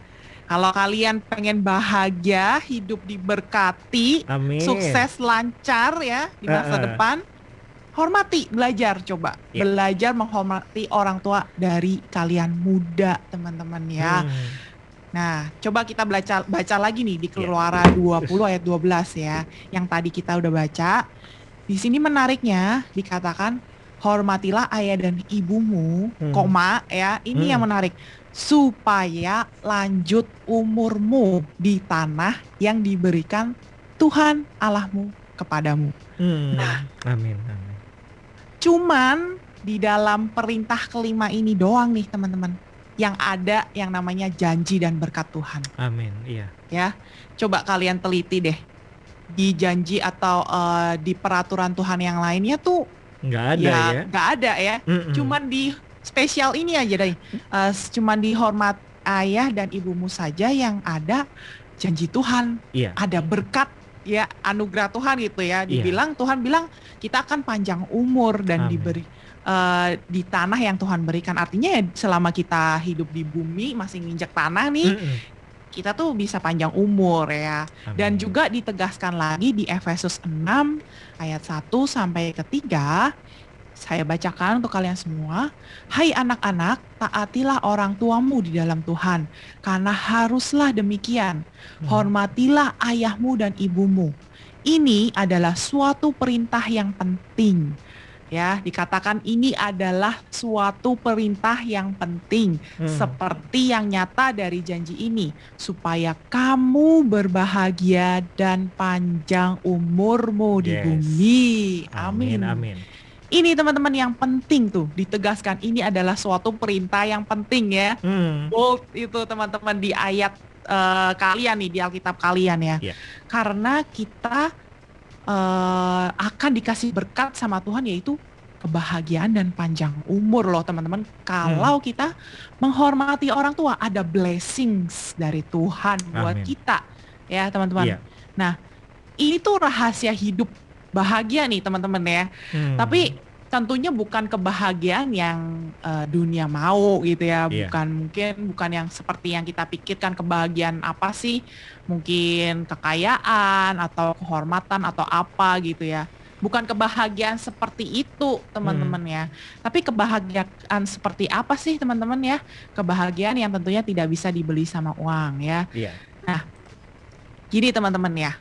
Kalau kalian pengen bahagia, hidup diberkati, Amin. sukses lancar ya di masa Heeh. depan, hormati, belajar coba. Ya. Belajar menghormati orang tua dari kalian muda, teman-teman ya. Hmm. Nah, coba kita baca baca lagi nih di Ya. Keluaran 20 ayat 12 ya. Yang tadi kita udah baca. Di sini menariknya dikatakan hormatilah ayah dan ibumu, Hmm. koma ya. Ini Hmm. yang menarik supaya lanjut umurmu di tanah yang diberikan Tuhan Allahmu kepadamu. Hmm. Nah. Amin. Amin. Cuman di dalam perintah kelima ini doang nih teman-teman yang ada yang namanya janji dan berkat Tuhan. Amin. Iya. ya. Coba kalian teliti deh di janji atau eh, di peraturan Tuhan yang lainnya tuh Nggak ada ya. ya nggak ada ya. Mm-mm. Cuman di spesial ini aja deh. Eh, cuman dihormat ayah dan ibumu saja yang ada janji Tuhan, Iya. ada berkat ya anugerah Tuhan gitu ya. Iya. Dibilang Tuhan bilang kita akan panjang umur dan Amin. diberi eh, di tanah yang Tuhan berikan. Artinya ya selama kita hidup di bumi masih nginjak tanah nih, Mm-mm. Kita tuh bisa panjang umur ya. Dan Amin. juga ditegaskan lagi di Efesus 6 ayat 1 sampai ketiga. Saya bacakan untuk kalian semua. Hai anak-anak, taatilah orang tuamu di dalam Tuhan, karena haruslah demikian. Hmm. Hormatilah ayahmu dan ibumu, ini adalah suatu perintah yang penting. Ya, dikatakan ini adalah suatu perintah yang penting, Hmm. seperti yang nyata dari janji ini, supaya kamu berbahagia dan panjang umurmu di Yes. bumi. Amin, Amin. amin. Ini teman-teman yang penting tuh ditegaskan ini adalah suatu perintah yang penting ya. Hmm. Bold itu teman-teman di ayat eh, kalian nih di Alkitab kalian ya. Iya. Karena kita eh, akan dikasih berkat sama Tuhan yaitu kebahagiaan dan panjang umur loh teman-teman. Kalau Hmm. kita menghormati orang tua ada blessings dari Tuhan buat Amin. kita ya teman-teman. Iya. Nah ini tuh rahasia hidup bahagia nih teman-teman ya. Hmm. Tapi tentunya bukan kebahagiaan yang eh, dunia mau gitu ya, Iya. bukan mungkin bukan yang seperti yang kita pikirkan kebahagiaan apa sih? Mungkin kekayaan atau kehormatan atau apa gitu ya. Bukan kebahagiaan seperti itu teman-teman Hmm. ya. Tapi kebahagiaan seperti apa sih teman-teman ya? Kebahagiaan yang tentunya tidak bisa dibeli sama uang ya. Iya. Gini teman-teman ya,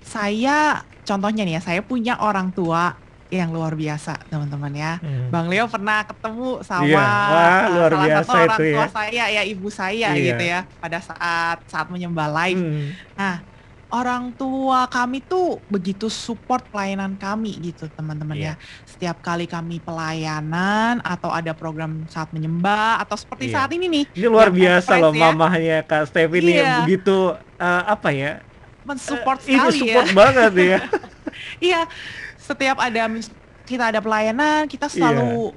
saya contohnya nih ya, saya punya orang tua yang luar biasa teman-teman ya. Hmm. Bang Leo pernah ketemu sama Iya, wah, uh, luar salah biasa satu orang itu ya. tua saya ya, ibu saya Iya. gitu ya, pada saat saat menyembah live. Hmm. Nah, orang tua kami tuh begitu support pelayanan kami gitu teman-teman Iya. ya. Setiap kali kami pelayanan atau ada program saat menyembah atau seperti Iya. saat ini nih Ini luar Yang biasa loh ya. mamahnya Kak Stevi ini Iya. begitu eh, apa ya? mensupport ini sekali ya. support banget ya. (laughs) Iya, setiap ada kita ada pelayanan, kita selalu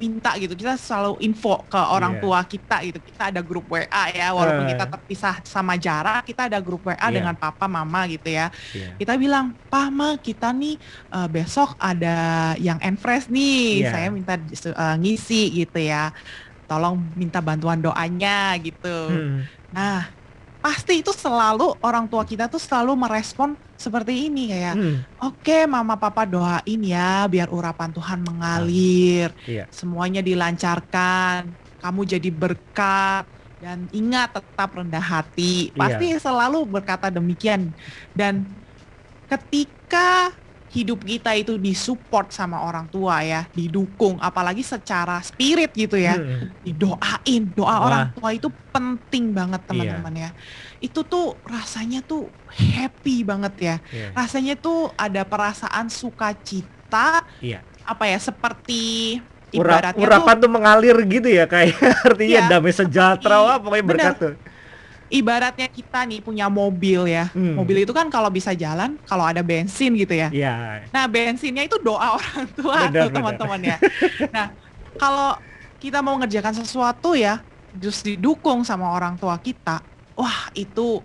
minta gitu, kita selalu info ke orang Iya. tua kita gitu. Kita ada grup WA ya, walaupun Eh. kita terpisah sama jarak, kita ada grup WA Iya. dengan papa mama gitu ya. Iya. Kita bilang, "Pa, Ma, kita nih eh, besok ada yang enfresh nih, Iya. saya minta eh, ngisi gitu ya. Tolong minta bantuan doanya gitu." Hmm. Nah, pasti itu selalu orang tua kita tuh selalu merespon seperti ini kayak Hmm. Oke, mama papa doain ya biar urapan Tuhan mengalir, Iya. semuanya dilancarkan, kamu jadi berkat dan ingat tetap rendah hati. Iya. Pasti selalu berkata demikian. Dan ketika hidup kita itu disupport sama orang tua ya, didukung apalagi secara spirit gitu ya Hmm. didoain doa Wah. orang tua itu penting banget teman-teman ya itu tuh rasanya tuh happy banget ya Iya. rasanya tuh ada perasaan sukacita Iya. apa ya seperti Ura- ibaratnya urapan tuh tuh mengalir gitu ya kayak (laughs) artinya Iya. damai sejahtera wah pokoknya benar. berkat tuh. ibaratnya kita nih punya mobil ya Hmm. mobil itu kan kalau bisa jalan kalau ada bensin gitu ya Iya. Nah, bensinnya itu doa (laughs) orang tua Benar, tuh teman-teman ya. Nah, kalau kita mau ngerjakan sesuatu ya, terus didukung sama orang tua kita, wah itu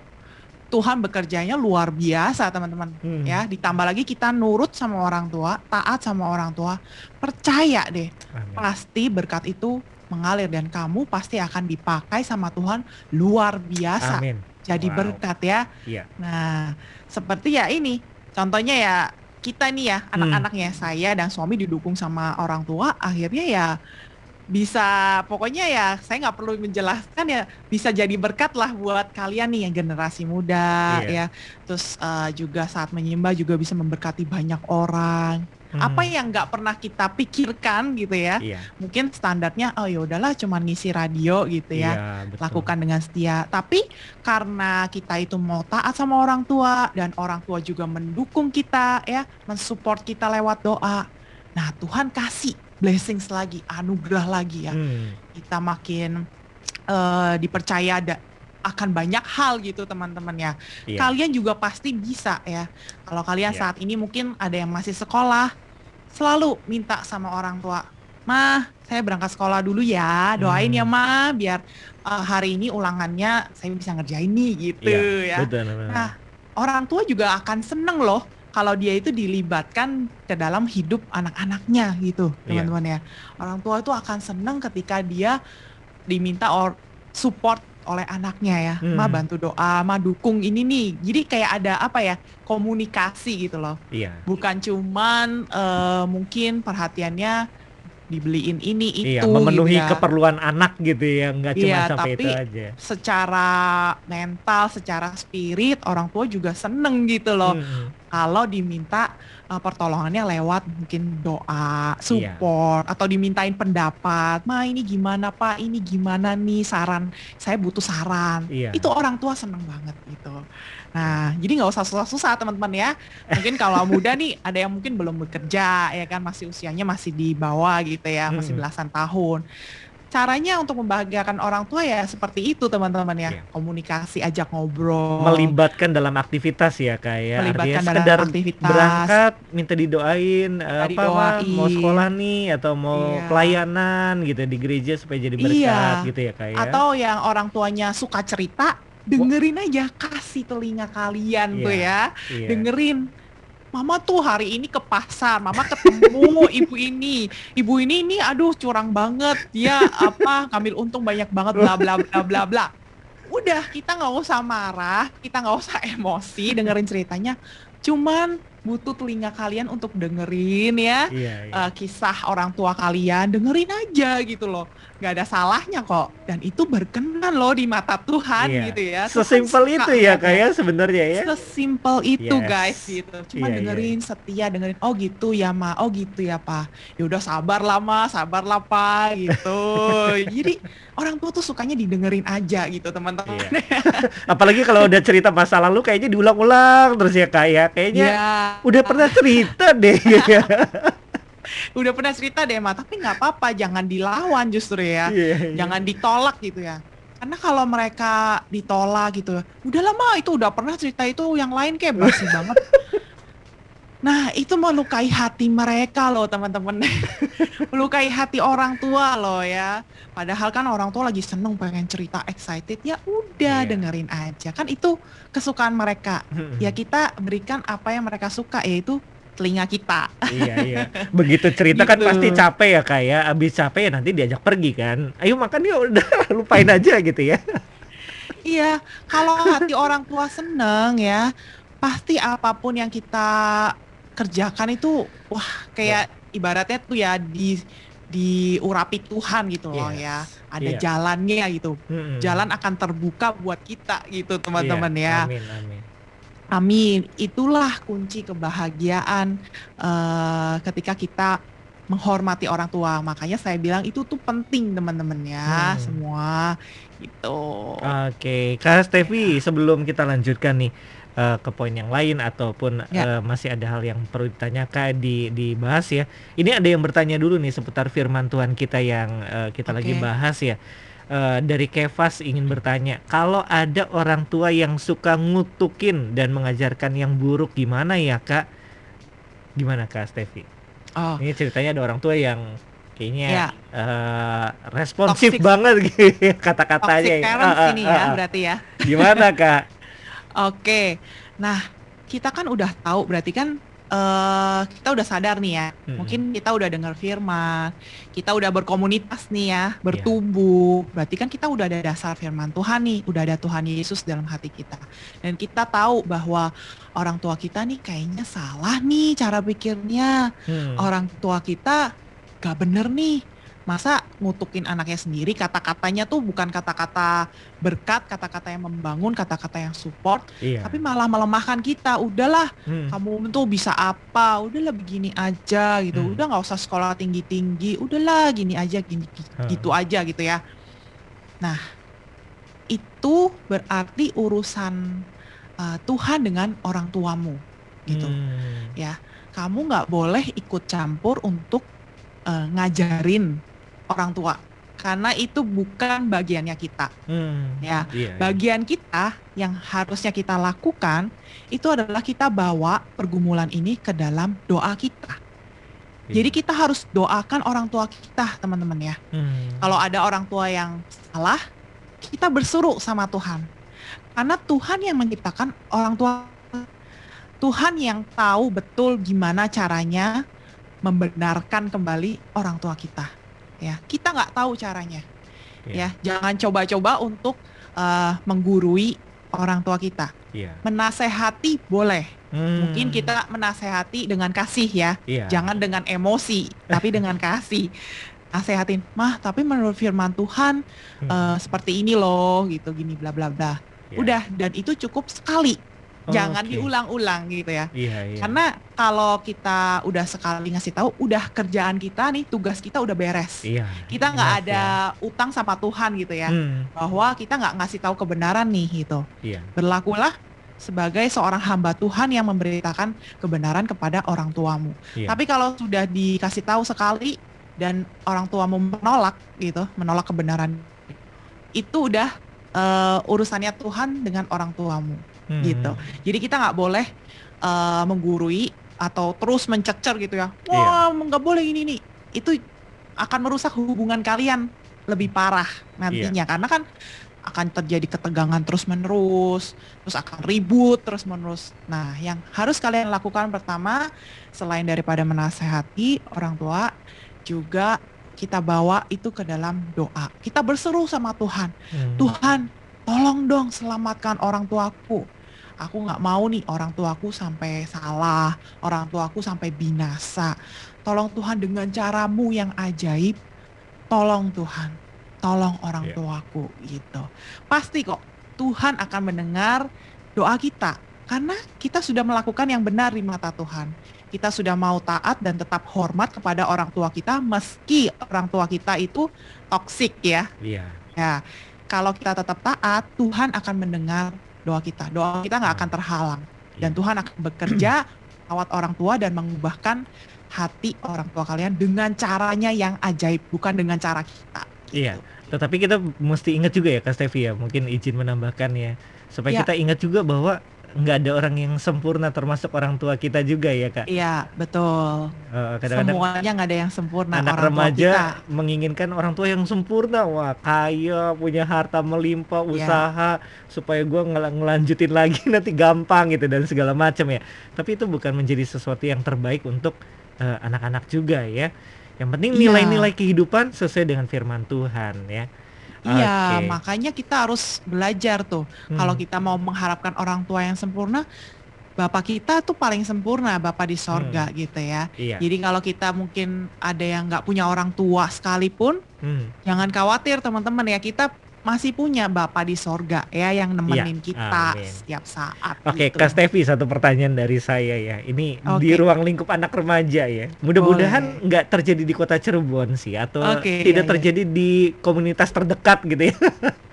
Tuhan bekerjanya luar biasa teman-teman Hmm. ya. Ditambah lagi kita nurut sama orang tua, taat sama orang tua, percaya deh Amin. pasti berkat itu mengalir dan kamu pasti akan dipakai sama Tuhan luar biasa. Amin. Jadi Wow. berkat ya. Iya. Nah, seperti ya ini, contohnya ya kita nih ya, Hmm. anak-anaknya saya dan suami didukung sama orang tua, akhirnya ya bisa, pokoknya ya saya nggak perlu menjelaskan ya, bisa jadi berkat lah buat kalian nih yang generasi muda Iya. ya. Terus eh, juga saat menyembah juga bisa memberkati banyak orang. Hmm. Apa yang nggak pernah kita pikirkan gitu ya? Iya. Mungkin standarnya, oh ya udahlah, cuman ngisi radio gitu ya Iya, betul. lakukan dengan setia. Tapi karena kita itu mau taat sama orang tua dan orang tua juga mendukung kita ya, mensupport kita lewat doa. Nah, Tuhan kasih blessings lagi, anugerah lagi ya. Hmm. Kita makin eh, dipercaya ada akan banyak hal gitu teman-teman ya. Iya. Kalian juga pasti bisa ya. Kalau kalian Iya. saat ini mungkin ada yang masih sekolah, selalu minta sama orang tua, "Mah, saya berangkat sekolah dulu ya. Doain Hmm. ya, Mah, biar uh, hari ini ulangannya saya bisa ngerjain nih." gitu Iya, ya. Betul, betul. Nah, orang tua juga akan seneng loh kalau dia itu dilibatkan ke dalam hidup anak-anaknya gitu, Iya. teman-teman ya. Orang tua itu akan seneng ketika dia diminta or support oleh anaknya ya, Hmm. ma bantu doa, ma dukung ini nih. Jadi kayak ada apa ya komunikasi gitu loh. Iya. Bukan cuman eh, mungkin perhatiannya dibeliin ini Iya, itu memenuhi gitu ya. keperluan anak gitu ya, nggak cuma Iya, sampai itu tapi aja. secara mental, secara spirit orang tua juga seneng gitu loh. Mm-mm. Kalau diminta uh, pertolongannya lewat mungkin doa, support atau dimintain pendapat. Ma ini gimana Pak? Ini gimana nih saran? Saya butuh saran. Iya. Itu orang tua seneng banget gitu. Nah, jadi nggak usah susah-susah teman-teman ya. Mungkin kalau muda nih ada yang mungkin belum bekerja ya kan masih usianya masih di bawah gitu ya, masih Mm-mm. belasan tahun. Caranya untuk membahagiakan orang tua ya seperti itu teman-teman ya. Iya. Komunikasi, ajak ngobrol. Melibatkan dalam aktivitas ya kayak Melibatkan artinya dalam aktivitas. berangkat minta didoain eh, apa Ma, mau didoain. sekolah nih atau mau Iya. pelayanan gitu di gereja supaya jadi berkat Iya. gitu ya kayak Atau yang orang tuanya suka cerita, dengerin aja, kasih telinga kalian tuh Iya. ya. iya. Dengerin. Mama tuh hari ini ke pasar, mama ketemu (laughs) ibu ini. Ibu ini ini aduh curang banget. Dia apa ngambil untung banyak banget bla bla bla bla bla. Udah, kita nggak usah marah, kita nggak usah emosi dengerin ceritanya. Cuman butuh telinga kalian untuk dengerin ya Iya, iya. eh, kisah orang tua kalian, dengerin aja gitu loh. Nggak ada salahnya kok. Dan itu berkenan loh di mata Tuhan Iya. gitu ya. Sesimpel itu ya kayak sebenarnya ya. Sesimpel itu Yes. guys gitu. Cuma Iya, iya. dengerin setia dengerin oh gitu ya Ma, oh gitu ya Pak. Ya udah sabar lah Ma, sabar lah gitu. (laughs) Jadi orang tua tuh sukanya didengerin aja gitu teman-teman. Iya. (laughs) Apalagi kalau udah cerita masa lalu kayaknya diulang-ulang terus ya kayak kayaknya Ya, udah pernah cerita deh ya. (laughs) udah pernah cerita deh Ma, tapi nggak apa-apa, jangan dilawan justru ya. Iya, iya. Jangan ditolak gitu ya. Karena kalau mereka ditolak gitu, udah lama itu udah pernah cerita itu yang lain kayak basi banget. (laughs) Nah, itu melukai hati mereka loh, teman-teman. (laughs) melukai hati orang tua loh ya. Padahal kan orang tua lagi seneng pengen cerita excited, ya udah Iya. dengerin aja. Kan itu kesukaan mereka. Mm-mm. Ya kita berikan apa yang mereka suka yaitu telinga kita. iya iya begitu cerita kan Gitu. pasti capek ya kayak abis capek ya nanti diajak pergi kan ayo makan yuk (laughs) udah lupain aja gitu ya Iya, kalau hati orang tua seneng ya, pasti apa pun yang kita kerjakan itu, wah kayak ibaratnya tuh ya di diurapi Tuhan gitu loh Yes, ya. Ada iya. jalannya gitu. Mm-mm. Jalan akan terbuka buat kita gitu teman-teman Iya, ya. amin amin Amin. Itulah kunci kebahagiaan eh, ketika kita menghormati orang tua. Makanya saya bilang itu tuh penting teman-teman ya Hmm. semua gitu. Oke, Kak Stevi, sebelum kita lanjutkan nih eh, ke poin yang lain ataupun Ya. eh, masih ada hal yang perlu ditanyakan di dibahas ya. Ini ada yang bertanya dulu nih seputar firman Tuhan kita yang eh, kita lagi Oke. bahas ya. Eh, dari Kevas ingin bertanya, kalau ada orang tua yang suka ngutukin dan mengajarkan yang buruk gimana ya kak? Gimana kak Stevi? Oh, Ini ceritanya ada orang tua yang kayaknya Ya. eh, responsif Toxic- banget gitu (laughs) kata-katanya. toxic ya. parents Ah, ah, ini ah, ya ah. berarti ya. Gimana kak? (laughs) Oke. Nah, kita kan udah tahu berarti kan eh kita udah sadar nih ya. Mm-mm. Mungkin kita udah dengar firman, kita udah berkomunitas nih ya, bertumbuh. Berarti kan kita udah ada dasar firman Tuhan nih, udah ada Tuhan Yesus dalam hati kita. Dan kita tahu bahwa orang tua kita nih kayaknya salah nih cara pikirnya. Hmm. Orang tua kita gak bener nih. Masa ngutukin anaknya sendiri, kata-katanya tuh bukan kata-kata berkat, kata-kata yang membangun, kata-kata yang support, Iya. tapi malah melemahkan kita. Udahlah, Hmm. kamu tuh bisa apa? Udahlah begini aja gitu. Hmm. Udah nggak usah sekolah tinggi-tinggi. Udahlah gini aja, gini gi- Hmm. gitu aja gitu ya. Nah, itu berarti urusan uh, Tuhan dengan orang tuamu gitu. Hmm. Ya, kamu nggak boleh ikut campur untuk uh, ngajarin orang tua karena itu bukan bagiannya kita. Hmm. Ya, Iya, iya. bagian kita yang harusnya kita lakukan itu adalah kita bawa pergumulan ini ke dalam doa kita. Iya. Jadi kita harus doakan orang tua kita, teman-teman ya. Hmm. Kalau ada orang tua yang salah, kita bersuruh sama Tuhan. Karena Tuhan yang menciptakan orang tua Tuhan yang tahu betul gimana caranya membenarkan kembali orang tua kita. Ya, kita nggak tahu caranya. Iya. Ya, jangan coba-coba untuk eh, menggurui orang tua kita. Iya. Menasehati boleh, Hmm. Mungkin kita menasehati dengan kasih ya, Iya. jangan dengan emosi, tapi dengan kasih. Nasehatin, mah tapi menurut firman Tuhan Hmm. eh, seperti ini loh, gitu gini bla bla bla. Iya. Udah dan itu cukup sekali, jangan Oke. diulang-ulang gitu ya. Iya, iya. Karena kalau kita udah sekali ngasih tahu, udah kerjaan kita nih, tugas kita udah beres. iya. Kita nggak Enough ada utang sama Tuhan gitu ya. Hmm. bahwa kita nggak ngasih tahu kebenaran nih gitu. Iya. Berlakulah sebagai seorang hamba Tuhan yang memberitakan kebenaran kepada orang tuamu. Iya. Tapi kalau sudah dikasih tahu sekali dan orang tuamu menolak gitu, menolak kebenaran, itu udah eh, urusannya Tuhan dengan orang tuamu Hmm. gitu. Jadi kita nggak boleh eh, menggurui atau terus mencecer gitu ya. Iya. Wah, nggak boleh ini nih. Itu akan merusak hubungan kalian lebih parah nantinya Iya. karena kan akan terjadi ketegangan terus menerus, terus akan ribut terus menerus. Nah, yang harus kalian lakukan pertama selain daripada menasehati orang tua, juga kita bawa itu ke dalam doa. Kita berseru sama Tuhan. Hmm. Tuhan, tolong dong selamatkan orang tuaku. Aku nggak mau nih orang tuaku sampai salah, orang tuaku sampai binasa. Tolong Tuhan dengan caramu yang ajaib, tolong Tuhan, tolong orang Iya. tuaku gitu. Pasti kok Tuhan akan mendengar doa kita karena kita sudah melakukan yang benar di mata Tuhan. Kita sudah mau taat dan tetap hormat kepada orang tua kita meski orang tua kita itu toksik ya. Iya. Ya, kalau kita tetap taat, Tuhan akan mendengar doa kita. Doa kita nggak akan terhalang. Dan Iya. Tuhan akan bekerja (clears throat) lewat orang tua dan mengubahkan hati orang tua kalian dengan caranya yang ajaib, bukan dengan cara kita. gitu. Iya. Tetapi kita mesti ingat juga ya Kak Stevi ya, mungkin izin menambahkan ya, supaya Ya. kita ingat juga bahwa nggak ada orang yang sempurna termasuk orang tua kita juga ya Kak. Iya, betul. Eh, kadang-kadang Semuanya nggak ada yang sempurna. anak orang tua remaja kita. menginginkan orang tua yang sempurna, wah kaya, punya harta melimpah, Ya. usaha supaya gua ngel- ngelanjutin lagi (laughs) nanti gampang gitu dan segala macam ya. Tapi itu bukan menjadi sesuatu yang terbaik untuk eh, anak-anak juga ya. Yang penting Iya. nilai-nilai kehidupan sesuai dengan firman Tuhan ya. Iya, Oke. makanya kita harus belajar tuh. Hmm. Kalau kita mau mengharapkan orang tua yang sempurna, Bapak kita tuh paling sempurna, Bapak di sorga gitu ya. Iya. Jadi kalau kita mungkin ada yang nggak punya orang tua sekalipun, Hmm. jangan khawatir teman-teman ya kita masih punya Bapak di sorga ya yang nemenin kita amin. setiap saat. Oke, gitu. Kak Stevi satu pertanyaan dari saya ya. Ini di Oke. ruang lingkup anak remaja ya. Mudah-mudahan nggak terjadi di kota Cirebon sih atau Oke, tidak iya, iya. terjadi di komunitas terdekat gitu ya.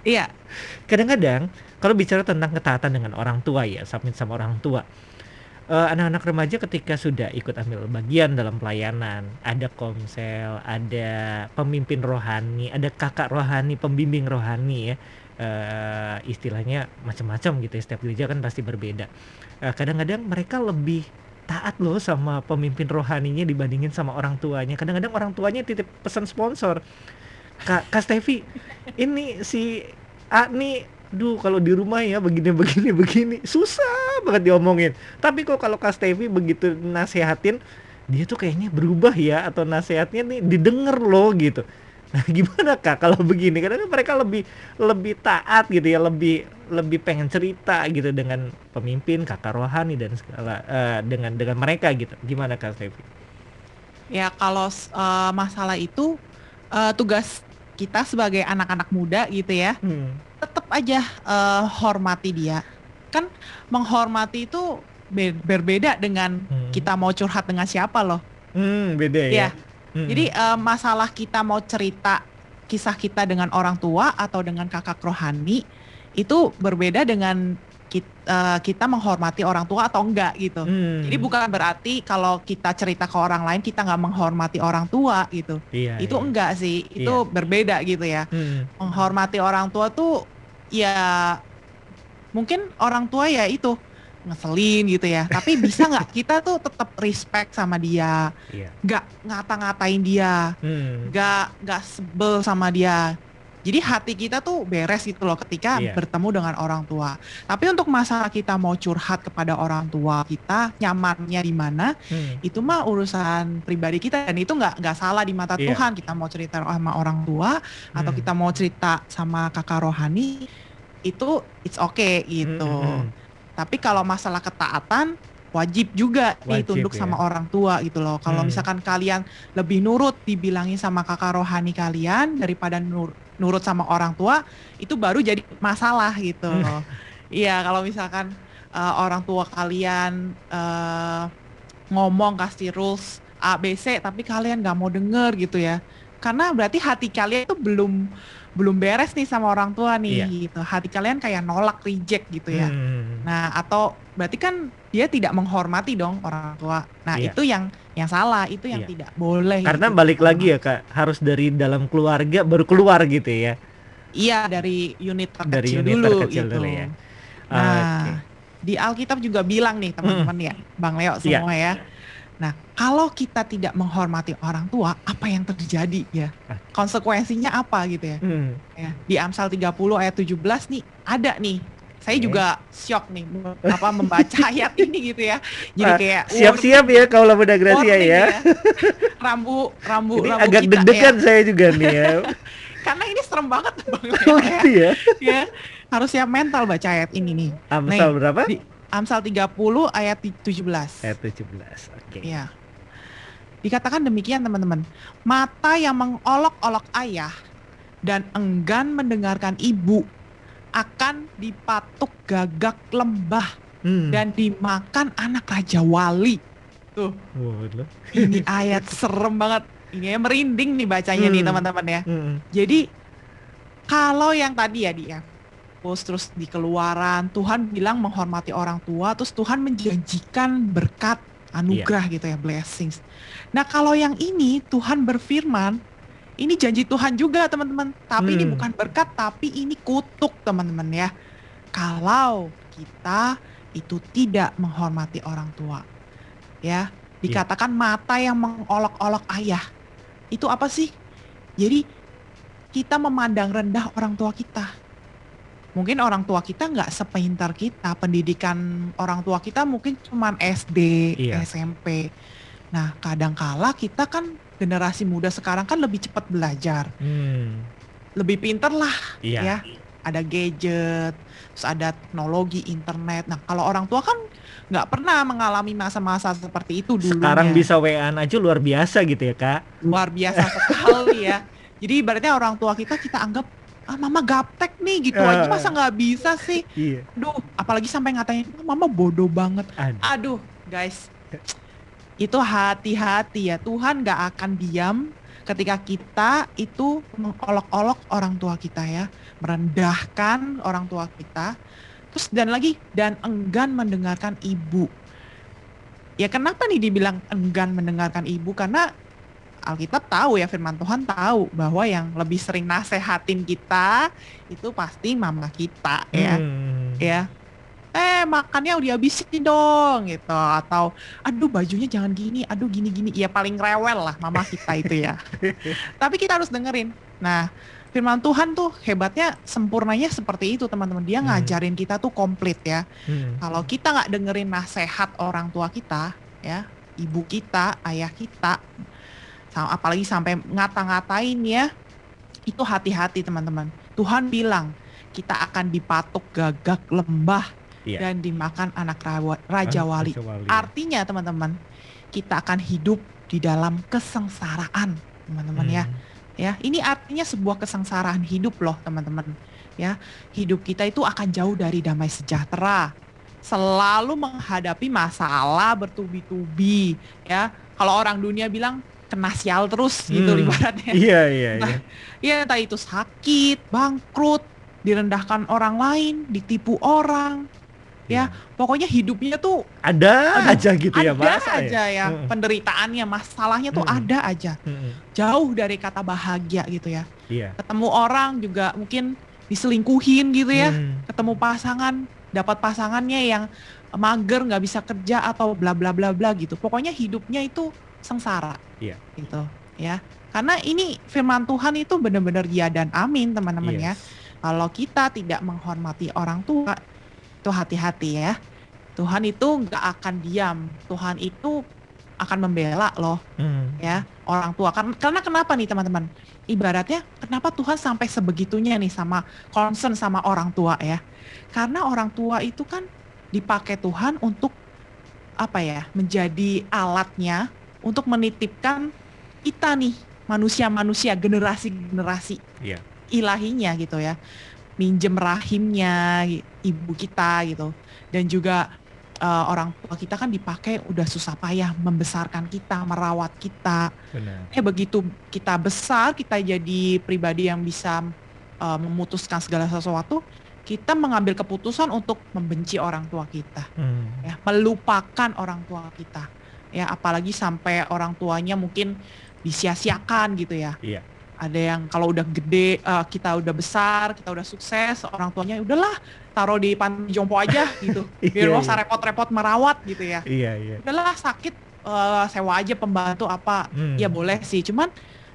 Iya, Kadang-kadang kalau bicara tentang ketaatan dengan orang tua ya, submit sama orang tua. Eh, anak-anak remaja ketika sudah ikut ambil bagian dalam pelayanan, ada komsel, ada pemimpin rohani, ada kakak rohani, pembimbing rohani ya. eh, istilahnya macam-macam gitu ya. Setiap gereja kan pasti berbeda. Eh, kadang-kadang mereka lebih taat loh sama pemimpin rohaninya dibandingin sama orang tuanya. Kadang-kadang orang tuanya titip pesan sponsor. Kak, Kak Stevi, ini si A duh kalau di rumah ya begini (laughs) begini begini susah banget diomongin. Tapi kok kalau Kak Stevi begitu nasehatin, dia tuh kayaknya berubah ya atau nasehatnya nih didengar loh gitu. Nah (laughs) gimana kak kalau begini? Karena mereka lebih lebih taat gitu ya, lebih lebih pengen cerita gitu dengan pemimpin, kakak rohani dan segala eh, dengan dengan mereka gitu. Gimana kak Stevi? ya kalau eh, masalah itu eh, tugas kita sebagai anak-anak muda gitu ya, Hmm. Tetap aja eh, hormati dia. Kan menghormati itu be- berbeda dengan Hmm. kita mau curhat dengan siapa loh. Hmm, beda ya. Iya. Hmm. Jadi eh, masalah kita mau cerita kisah kita dengan orang tua atau dengan kakak rohani itu berbeda dengan kit- eh, kita menghormati orang tua atau enggak gitu. Hmm. Jadi bukan berarti kalau kita cerita ke orang lain kita nggak menghormati orang tua gitu. Iya, itu iya. enggak sih, itu Iya. berbeda gitu ya. Hmm. Menghormati orang tua tuh ya mungkin orang tua ya itu ngeselin gitu ya. Tapi bisa nggak (laughs) kita tuh tetap respect sama dia, Iya. nggak ngata-ngatain dia, Hmm. nggak nggak sebel sama dia. Jadi hati kita tuh beres gitu loh ketika Iya. bertemu dengan orang tua. Tapi untuk masalah kita mau curhat kepada orang tua kita nyamannya di mana, Hmm. itu mah urusan pribadi kita dan itu nggak nggak salah di mata Iya. Tuhan. Kita mau cerita sama orang tua atau Hmm. kita mau cerita sama kakak rohani itu it's okay gitu. Hmm, hmm, hmm. Tapi kalau masalah ketaatan wajib juga nih Wajib tunduk ya. sama orang tua gitu loh. Kalau Hmm. misalkan kalian lebih nurut dibilangin sama kakak rohani kalian daripada nur- nurut sama orang tua, itu baru jadi masalah gitu Hmm. loh. Iya, kalau misalkan eh, orang tua kalian eh, ngomong kasih rules A B C tapi kalian nggak mau denger gitu ya. Karena berarti hati kalian itu belum belum beres nih sama orang tua nih Iya. gitu. Hati kalian kayak nolak reject gitu ya. Hmm. Nah, atau berarti kan dia tidak menghormati dong orang tua. Nah, Iya. itu yang yang salah, itu yang Iya. tidak boleh. Karena gitu. balik lagi ya kak, harus dari dalam keluarga baru keluar gitu ya. Iya, dari unit terkecil Dari unit dulu terkecil gitu. dulu ya. Nah, Oke. di Alkitab juga bilang nih teman-teman ya, Bang Leo Iya. semua ya. Nah, kalau kita tidak menghormati orang tua, apa yang terjadi ya? Konsekuensinya apa gitu ya? Hmm. ya. Di Amsal 30 ayat 17 nih ada nih. Saya Oke. juga shock nih apa membaca (laughs) ayat ini gitu ya. Jadi kayak Siap-siap ya kalau muda Gracia warning ya. Rambu rambu Ini rambu agak deg-degan ya. saya juga nih ya. (laughs) Karena ini serem banget Bang (laughs) Oh ya. gitu ya. ya. Harus siap mental baca ayat ini nih. Amsal Nih, berapa? di- Amsal 30 ayat 17. Ayat 17. Oke. Ya. Dikatakan demikian teman-teman. Mata yang mengolok-olok ayah dan enggan mendengarkan ibu akan dipatuk gagak lembah Hmm. dan dimakan anak raja wali. Tuh, Waduh. ini (laughs) ayat serem banget. Ini merinding nih bacanya nih Hmm. teman-teman ya. Hmm. Jadi kalau yang tadi ya dia terus terus di keluaran Tuhan bilang menghormati orang tua terus Tuhan menjanjikan berkat anugerah gitu ya blessings. Nah kalau yang ini Tuhan berfirman ini janji Tuhan juga teman-teman tapi ini Hmm. bukan berkat tapi ini kutuk teman-teman ya. Kalau kita itu tidak menghormati orang tua ya dikatakan mata yang mengolok-olok ayah itu apa sih? Jadi kita memandang rendah orang tua kita. Mungkin orang tua kita nggak sepintar kita, pendidikan orang tua kita mungkin cuma SD, Iya. SMP. Nah, kadangkala kita kan generasi muda sekarang kan lebih cepat belajar, Hmm. lebih pinter lah Iya. ya. Ada gadget, terus ada teknologi internet. Nah, kalau orang tua kan nggak pernah mengalami masa-masa seperti itu dulu. Sekarang bisa WA aja luar biasa gitu ya kak. luar biasa sekali ya. (laughs) Jadi ibaratnya orang tua kita kita anggap ah mama gaptek nih gitu aja masa nggak bisa sih. Iya. Duh, apalagi sampai ngatain "Ah, mama bodoh banget. Ada. Aduh, guys. Itu hati-hati ya. Tuhan nggak akan diam ketika kita itu mengolok-olok orang tua kita ya, merendahkan orang tua kita. Terus dan lagi dan enggan mendengarkan ibu. Ya kenapa nih dibilang enggan mendengarkan ibu? Karena Alkitab tahu ya firman Tuhan tahu bahwa yang lebih sering nasehatin kita itu pasti mama kita ya. Hmm. ya. Eh makannya udah habisin dong gitu. Atau aduh bajunya jangan gini aduh gini gini. Ya paling rewel lah mama kita itu ya. (laughs) Tapi kita harus dengerin. Nah firman Tuhan tuh hebatnya sempurnanya seperti itu teman-teman. Dia Hmm. ngajarin kita tuh komplit ya. Hmm. kalau kita nggak dengerin nasihat orang tua kita ya ibu kita ayah kita apalagi sampai ngata-ngatain ya. Itu hati-hati teman-teman. Tuhan bilang kita akan dipatuk gagak lembah Iya. dan dimakan anak rawa- raja wali. Artinya teman-teman kita akan hidup di dalam kesengsaraan teman-teman ya. Hmm. ya ini artinya sebuah kesengsaraan hidup loh teman-teman. Ya hidup kita itu akan jauh dari damai sejahtera. Selalu menghadapi masalah bertubi-tubi ya. Kalau orang dunia bilang kena sial terus gitu Hmm. ibaratnya (laughs) Iya iya Nah, iya. ya entah itu sakit bangkrut direndahkan orang lain ditipu orang ya pokoknya hidupnya tuh Ada Aduh, aja gitu ya ada masa aja ya Heeh. penderitaannya masalahnya tuh Mm-mm. ada aja Hmm. jauh dari kata bahagia gitu ya Iya. ketemu orang juga mungkin diselingkuhin gitu ya Hmm. ketemu pasangan dapat pasangannya yang mager nggak bisa kerja atau bla bla bla bla gitu pokoknya hidupnya itu sengsara Iya. gitu ya. Karena ini firman Tuhan itu benar-benar ya dan amin teman-teman ya. Yes. kalau kita tidak menghormati orang tua itu hati-hati ya. Tuhan itu nggak akan diam. Tuhan itu akan membela loh Hmm. ya orang tua. Karena karena kenapa nih teman-teman? Ibaratnya kenapa Tuhan sampai sebegitunya nih sama concern sama orang tua ya? Karena orang tua itu kan dipakai Tuhan untuk apa ya menjadi alatnya untuk menitipkan kita nih manusia-manusia generasi-generasi Iya. ilahinya gitu ya minjem rahimnya ibu kita gitu dan juga eh, orang tua kita kan dipakai udah susah payah membesarkan kita merawat kita Benar. eh begitu kita besar kita jadi pribadi yang bisa eh, memutuskan segala sesuatu kita mengambil keputusan untuk membenci orang tua kita Hmm. ya melupakan orang tua kita ya apalagi sampai orang tuanya mungkin disia-siakan gitu ya Iya. ada yang kalau udah gede eh, kita udah besar kita udah sukses orang tuanya udahlah taruh di panti jompo aja (laughs) gitu biar Iya, nggak usah iya. repot-repot merawat gitu ya Iya, iya. udahlah sakit eh, sewa aja pembantu apa Hmm. ya boleh sih cuman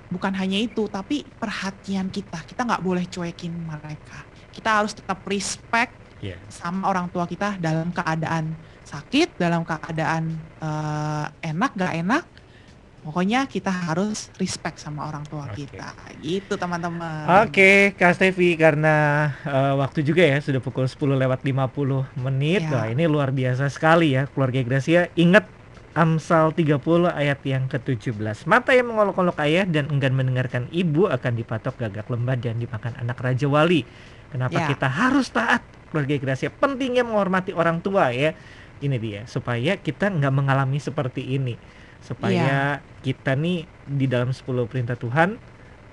bukan hanya itu tapi perhatian kita kita nggak boleh cuekin mereka kita harus tetap respect Iya. sama orang tua kita dalam keadaan sakit dalam keadaan eh, enak gak enak pokoknya kita harus respect sama orang tua Oke. kita gitu teman-teman Oke, Kak Stevi karena eh, waktu juga ya sudah pukul 10 lewat 50 menit. Ya. Wah, ini luar biasa sekali ya keluarga Gracia. Ingat Amsal 30 ayat yang ke-17. Mata yang mengolok-olok ayah dan enggan mendengarkan ibu akan dipatok gagak lembah dan dimakan anak raja wali. Kenapa Ya. kita harus taat keluarga Gracia? Pentingnya menghormati orang tua ya. Ini dia supaya kita nggak mengalami seperti ini. Supaya kita nih di dalam 10 perintah Tuhan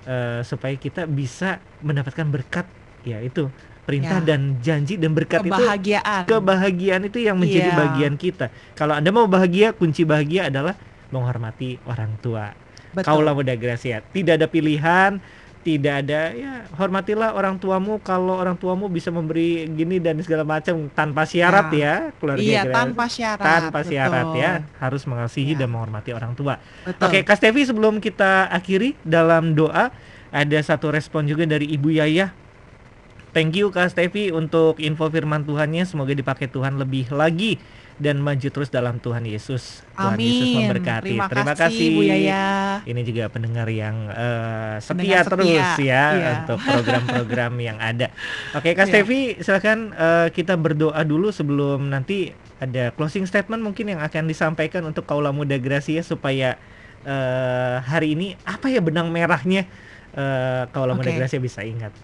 eh, supaya kita bisa mendapatkan berkat ya itu perintah Ya. dan janji dan berkat itu kebahagiaan kebahagiaan itu yang menjadi Iya. bagian kita. Kalau Anda mau bahagia, kunci bahagia adalah menghormati orang tua. betul Kaulah muda Gracia, tidak ada pilihan, tidak ada ya hormatilah orang tuamu kalau orang tuamu bisa memberi gini dan segala macam tanpa syarat ya, keluarga iya tanpa syarat tanpa syarat betul. ya, harus mengasihi Ya. dan menghormati orang tua. betul Oke, Kak Stevi sebelum kita akhiri dalam doa ada satu respon juga dari Ibu Yaya. Thank you Kak Stevi untuk info firman Tuhannya. Semoga dipakai Tuhan lebih lagi dan maju terus dalam Tuhan Yesus. Tuhan Yesus amin memberkati. terima, kasih, Bu Yaya Ini juga pendengar yang eh, setia Pendengar terus setia, ya iya. untuk program-program (laughs) yang ada. Oke, Kak Iya. Stevi, silakan eh, kita berdoa dulu sebelum nanti ada closing statement mungkin yang akan disampaikan untuk kaula muda Gracia supaya eh, hari ini apa ya benang merahnya eh, kaula muda Oke. Gracia bisa ingat.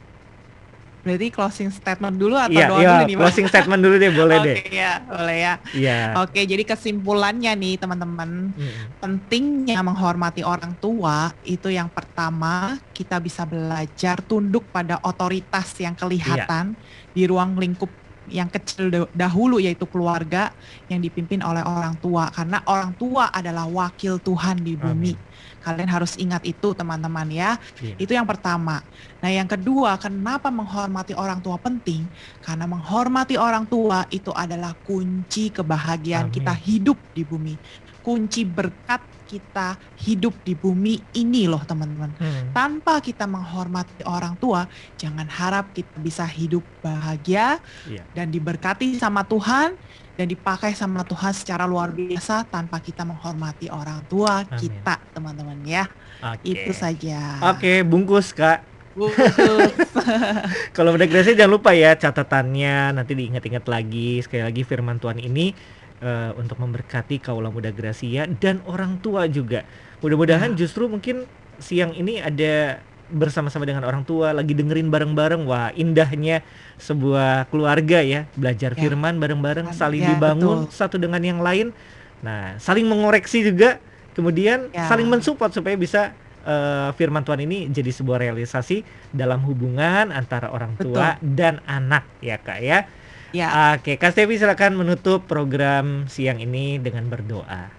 Berarti closing statement dulu atau Iya, doa iya, dulu nih Mas? closing statement dulu deh, boleh (laughs) Oke deh. ya boleh ya Iya. oke jadi kesimpulannya nih teman-teman Mm-mm. pentingnya menghormati orang tua itu yang pertama kita bisa belajar tunduk pada otoritas yang kelihatan di ruang lingkup yang kecil da- dahulu yaitu keluarga yang dipimpin oleh orang tua karena orang tua adalah wakil Tuhan di bumi. Kalian harus ingat itu teman-teman ya. Iya. Itu yang pertama. Nah, yang kedua, kenapa menghormati orang tua penting? Karena menghormati orang tua itu adalah kunci kebahagiaan Amin. kita hidup di bumi. Kunci berkat kita hidup di bumi ini loh, teman-teman. Hmm. Tanpa kita menghormati orang tua, jangan harap kita bisa hidup bahagia Iya. dan diberkati sama Tuhan dan dipakai sama Tuhan secara luar biasa tanpa kita menghormati orang tua Amin. kita, teman-teman ya. Oke. Itu saja. Oke, bungkus Kak. Bungkus. (laughs) Kalau udah Gracia jangan lupa ya catatannya nanti diingat-ingat lagi sekali lagi firman Tuhan ini eh, untuk memberkati kaula muda Gracia dan orang tua juga. Mudah-mudahan Ya. justru mungkin siang ini ada bersama-sama dengan orang tua lagi dengerin bareng-bareng. Wah, indahnya sebuah keluarga ya, belajar Ya. firman bareng-bareng, saling Ya, dibangun betul. satu dengan yang lain. Nah, saling mengoreksi juga, kemudian Ya. saling mensupport supaya bisa eh, firman Tuhan ini jadi sebuah realisasi dalam hubungan antara orang tua dan anak ya kak ya. Ya. Oke, Kak Stevi silakan menutup program siang ini dengan berdoa.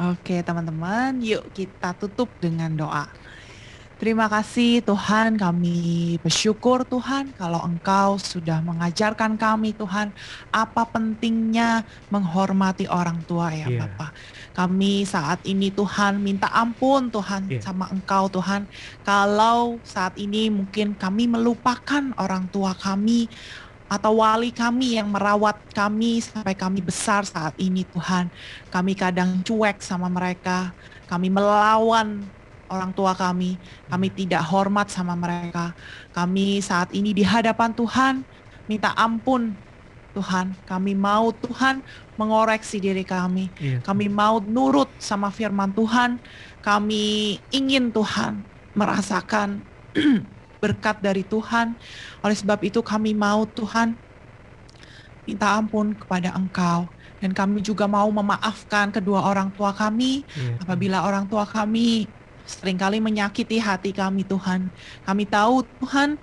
Oke, teman-teman, yuk kita tutup dengan doa. Terima kasih Tuhan, kami bersyukur Tuhan kalau Engkau sudah mengajarkan kami Tuhan apa pentingnya menghormati orang tua ya Iya. Bapak. Kami saat ini Tuhan minta ampun Tuhan Iya. sama Engkau Tuhan kalau saat ini mungkin kami melupakan orang tua kami atau wali kami yang merawat kami sampai kami besar saat ini Tuhan. Kami kadang cuek sama mereka, kami melawan orang tua kami, kami tidak hormat sama mereka. Kami saat ini di hadapan Tuhan minta ampun Tuhan, kami mau Tuhan mengoreksi diri kami. Iya. Kami mau nurut sama firman Tuhan. Kami ingin Tuhan merasakan (clears throat) berkat dari Tuhan. Oleh sebab itu kami mau Tuhan minta ampun kepada Engkau. Dan kami juga mau memaafkan kedua orang tua kami Iya. apabila orang tua kami sering kali menyakiti hati kami Tuhan. Kami tahu Tuhan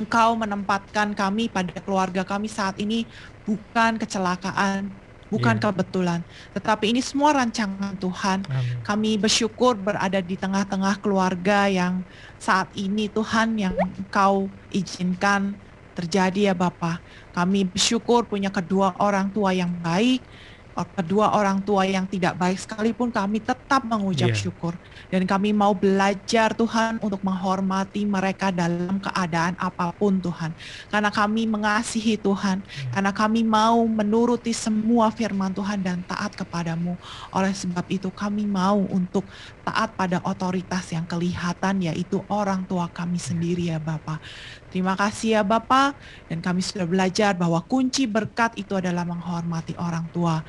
Engkau menempatkan kami pada keluarga kami saat ini bukan kecelakaan, bukan Iya. kebetulan, tetapi ini semua rancangan Tuhan. Amin. Kami bersyukur berada di tengah-tengah keluarga yang saat ini Tuhan yang Engkau izinkan terjadi ya Bapa. Kami bersyukur punya kedua orang tua yang baik, kedua orang tua yang tidak baik sekalipun kami tetap mengucap Iya. syukur dan kami mau belajar Tuhan untuk menghormati mereka dalam keadaan apa pun Tuhan. Karena kami mengasihi Tuhan, karena kami mau menuruti semua firman Tuhan dan taat kepadamu. Oleh sebab itu kami mau untuk taat pada otoritas yang kelihatan yaitu orang tua kami sendiri ya Bapak. Terima kasih ya Bapak dan kami sudah belajar bahwa kunci berkat itu adalah menghormati orang tua.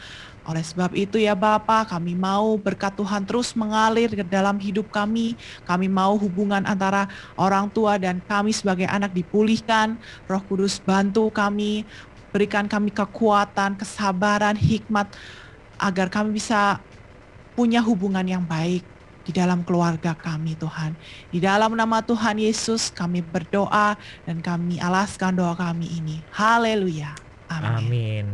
Oleh sebab itu ya Bapak, kami mau berkat Tuhan terus mengalir ke dalam hidup kami. Kami mau hubungan antara orang tua dan kami sebagai anak dipulihkan. Roh Kudus bantu kami, berikan kami kekuatan, kesabaran, hikmat agar kami bisa punya hubungan yang baik di dalam keluarga kami Tuhan. Di dalam nama Tuhan Yesus kami berdoa dan kami alaskan doa kami ini. Haleluya. Amin. Amin.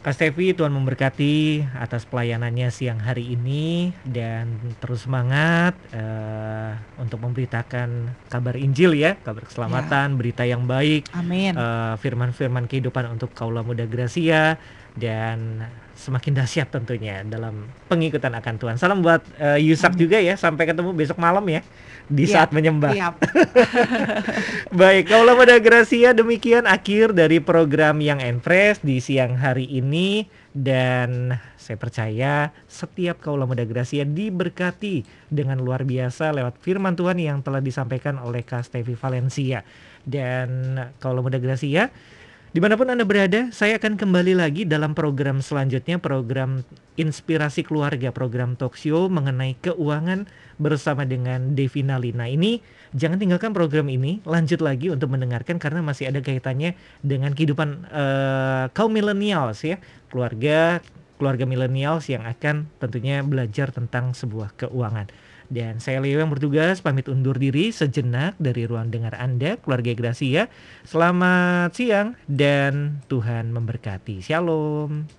Kak Stevi, Tuhan memberkati atas pelayanannya siang hari ini dan terus semangat eh, untuk memberitakan kabar Injil ya, kabar keselamatan, berita yang baik, Amin. eh, firman-firman kehidupan untuk kaula muda Gracia dan semakin dahsyat tentunya dalam pengikutan akan Tuhan. Salam buat eh, Yusak juga ya, sampai ketemu besok malam ya di Iya, saat menyembah. Siap. (laughs) Baik, kaulah pada Gracia demikian akhir dari program yang Enfresh di siang hari ini dan saya percaya setiap kaulah muda Gracia diberkati dengan luar biasa lewat firman Tuhan yang telah disampaikan oleh Kak Stevi Valencia dan kaulah muda Gracia Di mana pun Anda berada, saya akan kembali lagi dalam program selanjutnya, program Inspirasi Keluarga, program show mengenai keuangan bersama dengan Devina Lina. Ini jangan tinggalkan program ini, lanjut lagi untuk mendengarkan karena masih ada kaitannya dengan kehidupan eh, kaum millennials ya, keluarga keluarga millennials yang akan tentunya belajar tentang sebuah keuangan. Dan saya Leo yang bertugas pamit undur diri sejenak dari ruang dengar Anda, keluarga Gracia. Selamat siang dan Tuhan memberkati. Shalom.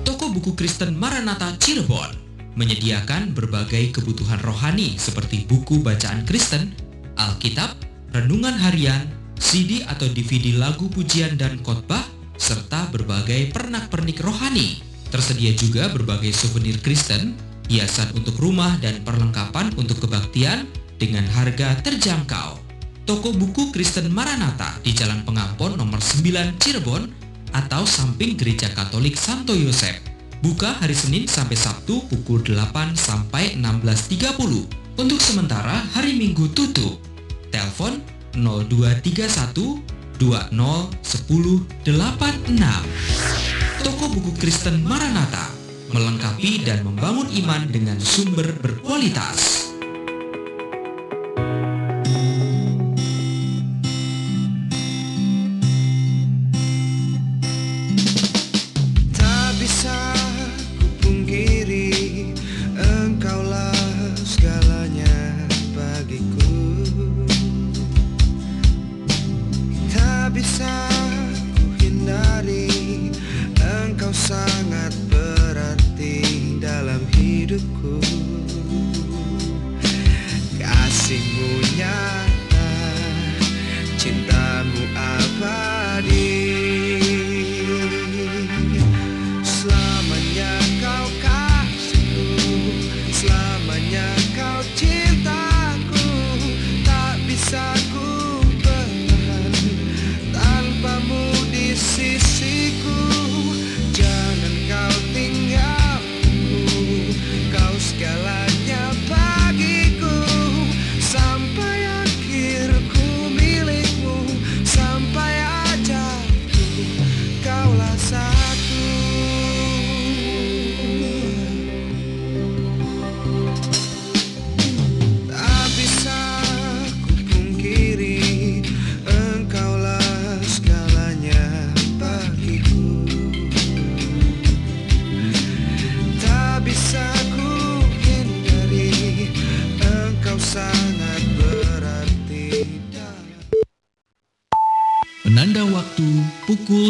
Toko buku Kristen Maranatha Cirebon menyediakan berbagai kebutuhan rohani seperti buku bacaan Kristen, Alkitab, renungan harian, CD atau DVD lagu pujian dan khotbah, serta berbagai pernak-pernik rohani. Tersedia juga berbagai souvenir Kristen, hiasan untuk rumah dan perlengkapan untuk kebaktian dengan harga terjangkau. Toko buku Kristen Maranatha di Jalan Pengampon nomor 9 Cirebon atau samping Gereja Katolik Santo Yosef. Buka hari Senin sampai Sabtu pukul 8 sampai 16.30. Untuk sementara hari Minggu tutup. Telepon 0231 20 10 86. Toko buku Kristen Maranatha melengkapi dan membangun iman dengan sumber berkualitas.